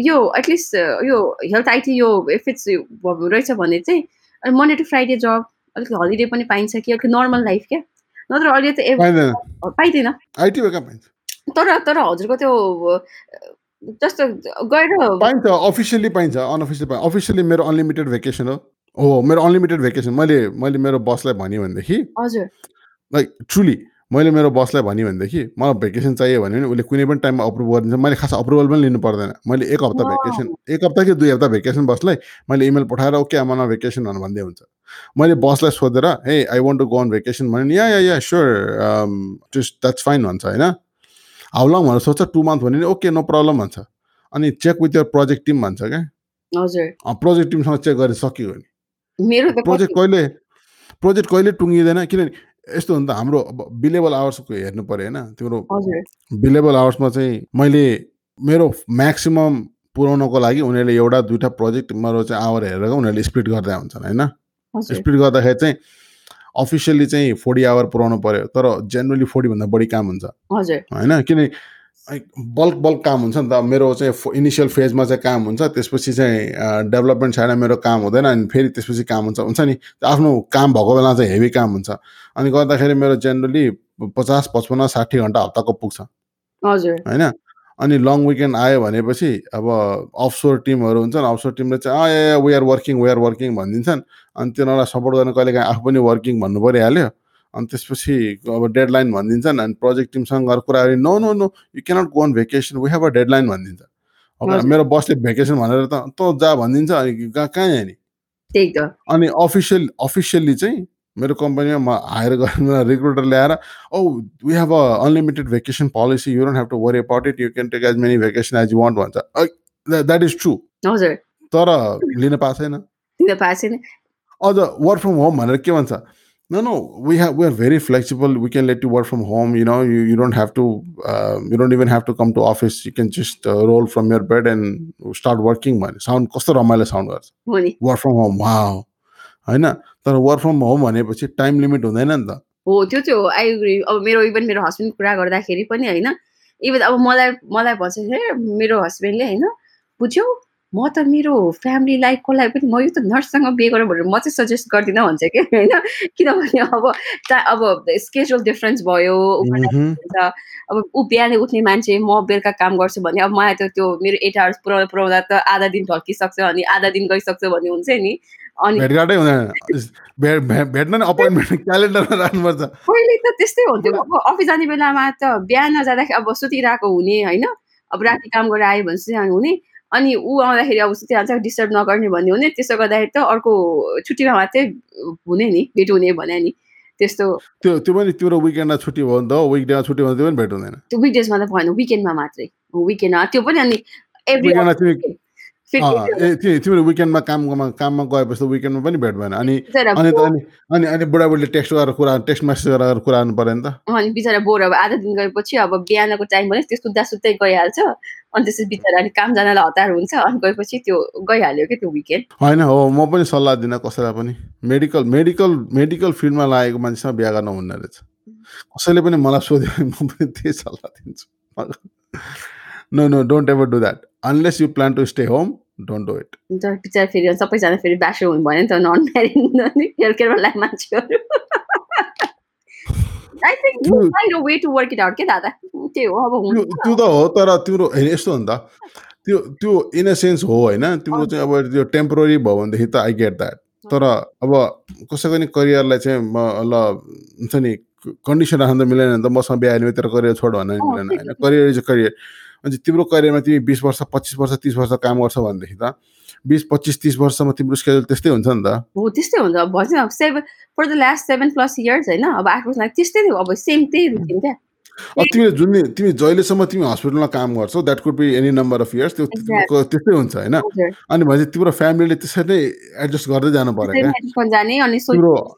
यो एटलिस्ट यो हेल्थ आइटी यो इफ इट्स रहेछ भने चाहिँ मन्डे टु फ्राइडे जब अलिक हलिडे पनि पाइन्छ कि अलिक नर्मल लाइफ क्या? नत्र अहिले त पाइँदैन। तर तर हजुरको त्यो जस्तो गएर पाइन्छ अफिसियली पाइन्छ अनअफिसियल अफिसियली मेरो अनलिमिटेड भेकेसन हो। हो मेरो अनलिमिटेड भेकेसन मैले मैले मेरो बसलाई भनेँ भनेदेखि हजुर। लाइक ट्रुली मैले मेरो बसलाई भनेँ भनेदेखि मलाई भेकेसन चाहियो भने उसले कुनै पनि टाइममा अप्रुभ गरिदिन्छ मैले खास अप्रुभल पनि लिनु पर्दैन। मैले एक हप्ता भेकेसन एक हप्ता कि दुई हप्ता भेकेसन बसलाई मैले इमेल पठाएर ओके आमा भेकेसन भनेर भन्दै हुन्छ। मैले बसलाई सोधेर hey I want to go on vacation भने yeah yeah yeah sure just that's fine भन्छ होइन? हाउ लङ भनेर सोध्छ टु मन्थ भने ओके नो प्रब्लम भन्छ। अनि check with your project team भन्छ क्या। हजुर। प्रोजेक्ट टिमसँग चेक गरेर सक्यो भने। मेरो प्रोजेक्ट कहिले प्रोजेक्ट कहिले टुङ्गिँदैन किनभने यस्तो हो नि त हाम्रो अब बिलेबल आवर्सको हेर्नु पऱ्यो होइन तिम्रो बिलेबल आवर्समा चाहिँ मैले मेरो म्याक्सिमम् पुऱ्याउनको लागि उनीहरूले एउटा दुइटा प्रोजेक्ट मेरो चाहिँ आवर हेरेर उनीहरूले स्प्लिट गर्दा हुन्छन् होइन? स्प्लिट गर्दाखेरि चाहिँ अफिसियली चाहिँ फोर्टी आवर पुऱ्याउनु पऱ्यो तर जेनरली फोर्टीभन्दा बढी काम हुन्छ। होइन? किन बल्क बल्क काम हुन्छ नि त। मेरो चाहिँ इनिसियल फेजमा चाहिँ काम हुन्छ त्यसपछि चाहिँ डेभलपमेन्ट साइडमा मेरो काम हुँदैन अनि फेरि त्यसपछि काम हुन्छ। हुन्छ नि? आफ्नो काम भएको बेला चाहिँ हेभी काम हुन्छ। अनि गर्दाखेरि मेरो जेनरली पचास पचपन्न साठी घन्टा हप्ताको पुग्छ। होइन? अनि लङ विकेन्ड आयो भनेपछि अब अफसोर टिमहरू हुन्छन् अफसोर टिमले चाहिँ ए we are working we are working भनिदिन्छन्। अनि तिनीहरूलाई सपोर्ट गर्न कहिले काहीँ आफू पनि वर्किङ भन्नु परिहाल्यो। अनि त्यसपछि अब डेडलाइन भनिदिन्छन् अनि प्रोजेक्ट टिमसँग गएर कुरा no no no you cannot go on vacation we have a deadline भनिदिन्छ। अब मेरो बसले भेकेसन भनेर त तँ जा भनिदिन्छ अनि कहाँ जाने नि अनि अफिसियल अफिसियल्ली चाहिँ मेरो कम्पनीमा म हायर गरेर रिक्रुटर ल्याएर ओ we have a unlimited vacation policy you don't have to worry about it you can take as many vacation as you want भन्छ द्याट इज ट्रु तर लिन पाएको छैन लिन पाएको छैन अझ वर्क फ्रम होम भनेर के भन्छ No, no, we have we are very flexible. We can let you work from home. You know, you, you don't have to. Uh, you don't even have to come to office. You can just uh, roll from your bed and start working. Man, sound कस्तो रमाइलो sound गर्छ नि work from home wow होइन? तर work from home भनेपछि time limit हुँदैन नि त। हो त्यो चाहिँ हो आई एग्री अब मेरो इभन मेरो हस्बेन्ड कुरा गर्दाखेरि पनि होइन इभन अब मलाई मलाई भन्छ हे मेरो हस्बेन्डले होइन बुझ्यौ म त मेरो फ्यामिलीलाई कसलाई पनि म यो त नर्ससँग बिहे गरेँ भनेर म चाहिँ सजेस्ट गर्दिनँ भन्छ कि होइन? किनभने अब टा- अब स्केड्युल डिफरेन्स भयो अब ऊ बिहानै उठ्ने मान्छे म बेलुका काम गर्छु भने अब मलाई त त्यो मेरो एट आवर्स पुऱ्याउँदा पुऱ्याउँदा त आधा दिन ढल्किसक्छ अनि आधा दिन गइसक्छ भन्ने हुन्छ नि। अनि भेटघाटै हुँदैन। भेट भेट- भेट्न नि अपोइन्टमेन्ट क्यालेन्डरमा राख्नुपर्छ। पहिले त त्यस्तै हुन्थ्यो। अब अफिस जाने बेलामा त बिहान जाँदाखेरि अब सुतिरहेको हुने होइन? अब राति काम गरेर आयो भने चाहिँ हुने। अनि ऊ आउँदाखेरि अब सुतिहाल्छ डिस्टर्ब नगर्ने भन्ने हुने। त्यसो गर्दाखेरि त अर्को छुट्टीमा मात्रै हुने नि भेट हुने भने नि। त्यस्तो। त्यो त्यो पनि तिम्रो विकेन्डमा छुट्टी भयो नि त विकडेमा छुट्टी भयो त्यो पनि भेट हुँदैन। त्यो विकडेजमा त भएन विकेन्डमा मात्रै। विकेन्डमा त्यो पनि अनि एभ्री ए, तिम्रो विकेन्डमा काममा काममा गएपछि त विकेन्डमा पनि भेट भएन। अनि अनि त अनि अनि अनि बुढाबुढीले टेक्स्ट गरेर कुरा टेक्स्ट मेसेज गरेर कुरा गर्नु पऱ्यो नि त। अनि बिचरा बोर अब आधा दिन गएपछि अब बिहानको टाइम भने त्यो सुत्दा सुत्दै गइहाल्छ। अनि त्यसपछि बिचरा अनि काम जानलाई हतार हुन्छ। अनि गएपछि त्यो गइहाल्यो कि त्यो विकेन्ड होइन हो म पनि सल्लाह दिनँ कसैलाई पनि। मेडिकल मेडिकल मेडिकल फिल्डमा लागेको मान्छेसँग बिहा गर्न हुन्न रहेछ। कसैले पनि मलाई सोध्यो भने म पनि त्यही सल्लाह दिन्छु। No no don't ever do that unless you plan to stay home don't do it अन्त बिचरा फेरि सबैजना फेरि ब्याचलर हुनु भयो नि त नन म्यारिड मान्छेहरू। आई थिङ्क त्यो- find a way to work it out के दादा? त्यही हो अब त्यो हुन्छ त्यो त हो तर तिम्रो होइन यस्तो हो नि त त्यो त्यो इन अ सेन्स हो होइन तिम्रो चाहिँ अब त्यो टेम्पोररी भयो भनेदेखि त आई गेट द्याट तर अब कसैको नि करियरलाई चाहिँ म ल हुन्छ नि कन्डिसन राख्न त मिलेन त मसँग बिहा तेरो करियर छोड भन्न मिलेन होइन। करियर इज अ करियर अनि तिम्रो करियरमा तिमी बिस वर्ष पच्चिस वर्ष तिस वर्ष काम गर्छ भनेदेखि त बिस पच्चिस तिस वर्षसम्म तिम्रो स्केड्युल त्यस्तै हुन्छ नि त। हो त्यस्तै हुन्छ। अब भन्छ seven for the last seven plus years होइन अब आएको लागि त्यस्तै थियो अब सेम त्यही रुटिन क्या। तिमीले जुन तिमी जहिलेसम्म तिमी हस्पिटलमा काम गर्छौ that could be any number of years त्यो त्यस्तै हुन्छ होइन? अनि भनेपछि तिम्रो फ्यामिलीले त्यसरी नै एडजस्ट गर्दै जानु पर्यो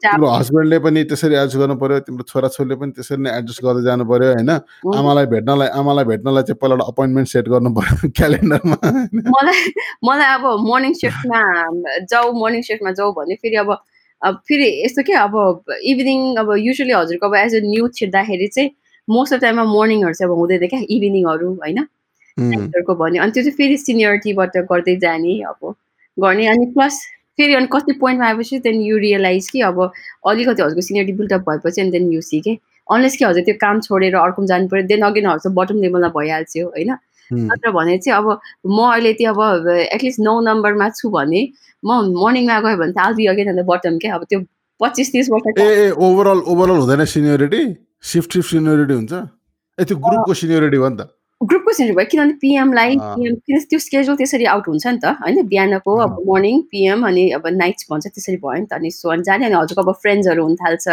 तिम्रो हस्बेन्डले पनि त्यसरी एडजस्ट गर्नु पर्यो तिम्रो छोराछोरीले पनि त्यसरी नै एडजस्ट गर्दै जानु पर्यो होइन? आमालाई भेट्नलाई आमालाई भेट्नलाई चाहिँ पहिला अपोइन्टमेन्ट सेट गर्नु पर्यो क्यालेन्डरमा मलाई मलाई अब मर्निङ सिफ्टमा जाऊ मर्निङ सिफ्टमा जाऊ भने फेरि अब अब फेरि यस्तो के अब इभिनिङ अब युजली हजुरको अब एज अ न्यु छिर्दाखेरि चाहिँ मोस्ट अफ टाइममा मर्निङहरू चाहिँ अब हुँदैन क्या इभिनिङहरू होइन? नाइटहरूको भन्यो। अनि त्यो चाहिँ फेरि सिनियरिटीबाट गर्दै जाने अब गर्ने। अनि प्लस फेरि अनि कति पोइन्टमा आएपछि देन यु रियलाइज कि अब अलिकति हजुरको सिनियरिटी बिल्डअप भएपछि अनि देन यु सी के अनलेस कि हजुर त्यो काम छोडेर अर्को जानु पऱ्यो देन अगेन हजुर बटम लेभलमा भइहाल्थ्यो होइन? नत्र भने चाहिँ अब म अहिले त्यो अब एटलिस्ट नौ नम्बरमा छु भने म मर्निङमा गयो भने त आल बी अगेन अन्त बटम क्या? अब त्यो पच्चिस तिस वर्ष ए ओभरअल ओभरअल हुँदैन सिनियोरिटी सिफ्ट सिफ्ट सिनियोरिटी हुन्छ ए त्यो ग्रुपको सिनियोरिटी हो नि त। ग्रुपको सेन्टर भयो किनभने पिएमलाई। पिएम किन त्यो स्केड्युल त्यसरी आउट हुन्छ नि त होइन? बिहानको अब मर्निङ पिएम अनि अब नाइट्स भन्छ त्यसरी भयो नि त अनि सो अनि जाने अनि हजुरको अब फ्रेन्ड्सहरू हुन थाल्छ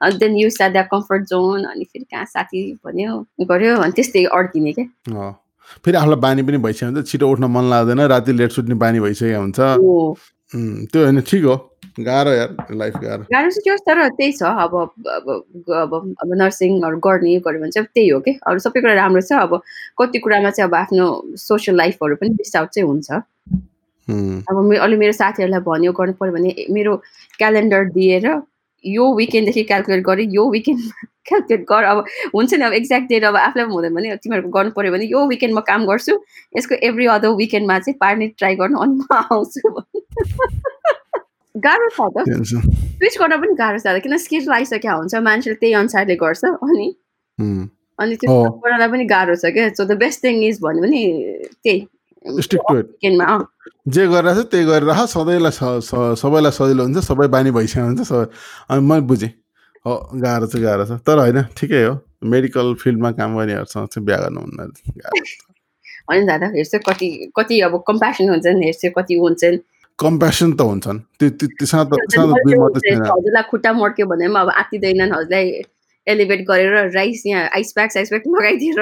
अनि then use that that comfort zone अनि फेरि कहाँ साथी भन्यो गऱ्यो अनि त्यस्तै अड्किने क्या। फेरि आफूलाई बानी पनि भइसक्यो हुन्छ छिटो उठ्न मन लाग्दैन राति लेट सुत्ने बानी भइसकेको हुन्छ। त्यो होइन ठिक हो। गाह्रो यार लाइफ गाह्रो। गाह्रो चाहिँ होस् तर त्यही छ अब अब अब अब नर्सिङहरू गर्ने गऱ्यो भने चाहिँ त्यही हो कि? अरू सबै कुरा राम्रो छ अब कति कुरामा चाहिँ अब आफ्नो सोसियल लाइफहरू पनि आउट चाहिँ हुन्छ। अब मे अहिले मेरो साथीहरूलाई भन्यो गर्नु पऱ्यो भने मेरो क्यालेन्डर दिएर यो विकेन्डदेखि क्यालकुलेट गरेँ यो विकेन्ड क्यालकुलेट गर अब हुन्छ नि अब एक्ज्याक्ट डेट अब आफूलाई हुँदैन भने तिमीहरूको गर्नु पऱ्यो भने यो विकेन्ड म काम गर्छु यसको एभ्री अदर विकेन्डमा चाहिँ पार्ने ट्राई गर्नु अनि म आउँछु। गाह्रो छ त। स्विच गर्न पनि गाह्रो छ किन स्केड्युल आइसकेको हुन्छ मान्छेले त्यही अनुसारले गर्छ अनि अनि त्यो। गर्नलाई पनि गाह्रो छ क्या? So the best thing is भन्यो भने त्यही। जे गरिरहेको छ त्यही गरिरह सधैँलाई सबैलाई सजिलो हुन्छ सबै बानी भइसकेको हुन्छ सबै। अनि म बुझेँ हो गाह्रो चाहिँ गाह्रो छ। तर होइन ठिकै हो। मेडिकल फिल्डमा काम गर्नेहरूसँग चाहिँ बिहा गर्नुहुन्न गाह्रो अनि दादा हेर्छ कति कति अब कम्प्यासन हुन्छन् हेर्छ कति हुन्छन् कम्पेसन त हुन्छन्। त्यो त्यो- त्यसमा त हजुरलाई खुट्टा मर्क्यो भने पनि अब आत्तिँदैनन् हजुरलाई एलिभेट गरेर राइस यहाँ आइस प्याक आइस प्याक लगाइदिएर.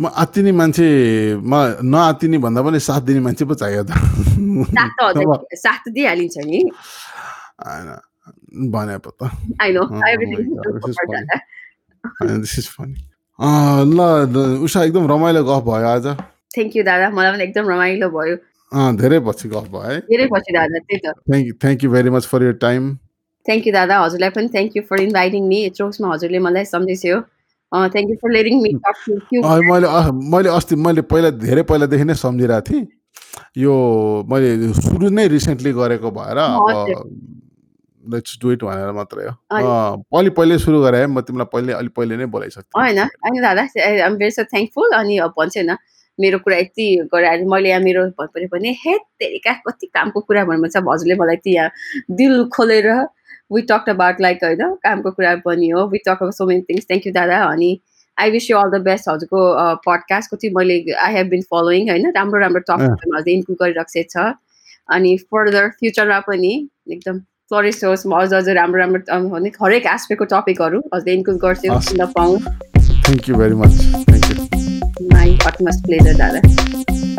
म आत्तिने मान्छेमा नआत्तिने भन्दा पनि साथ दिने मान्छे पो चाहियो त। साथ दिइहालिन्छ नि। भने पो त। ल उषा एकदम रमाइलो गफ भयो आज। थ्याङ्क यू दादा मलाई पनि एकदम रमाइलो भयो। धेरै पछि गफ भयो है। धेरै पछि दादा त्यही त। Thank you thank you very much for your time thank you दादा हजुरलाई पनि thank you for inviting me उसमा हजुरले मलाई सम्झिस्यो thank you for letting me talk to you मैले मैले अस्ति मैले पहिला धेरै पहिलादेखि नै सम्झिरहेको थिएँ। यो मैले सुरु नै रिसेन्टली गरेको भएर। अब लेट्स डु इट भनेर मात्रै हो। अलि पहिले सुरु गरेँ म तिमीलाई पहिले अलिक पहिले नै बोलाइसक्थेँ। होइन। होइन दादा आइम भेरी सो थ्याङ्कफुल अनि भन्छ होइन। मेरो कुरा यति गराएर मैले यहाँ मेरो भन्नु भने हे तेरिका कति कामको कुरा भन्नु छ हजुरले मलाई यति यहाँ दिल खोलेर वी टक अबाउट लाइक होइन कामको कुरा पनि हो। We talk about so many things thank you दादा। अनि I wish you all the best हजुरको पडकास्टको चाहिँ मैले आई हेभ बिन फलोइङ होइन राम्रो राम्रो टपिकहरू हजुरले इन्क्लुड गरिरहेको छ अनि फर्दर फ्युचरमा पनि एकदम फ्लोरिस होस् म अझ अझ राम्रो राम्रो हरेक एस्पेक्टको टपिकहरू हजुरले इन्क्लुड गर्छु। सुन्न पाऊँ? Thank you very much my utmost pleasure, Dada.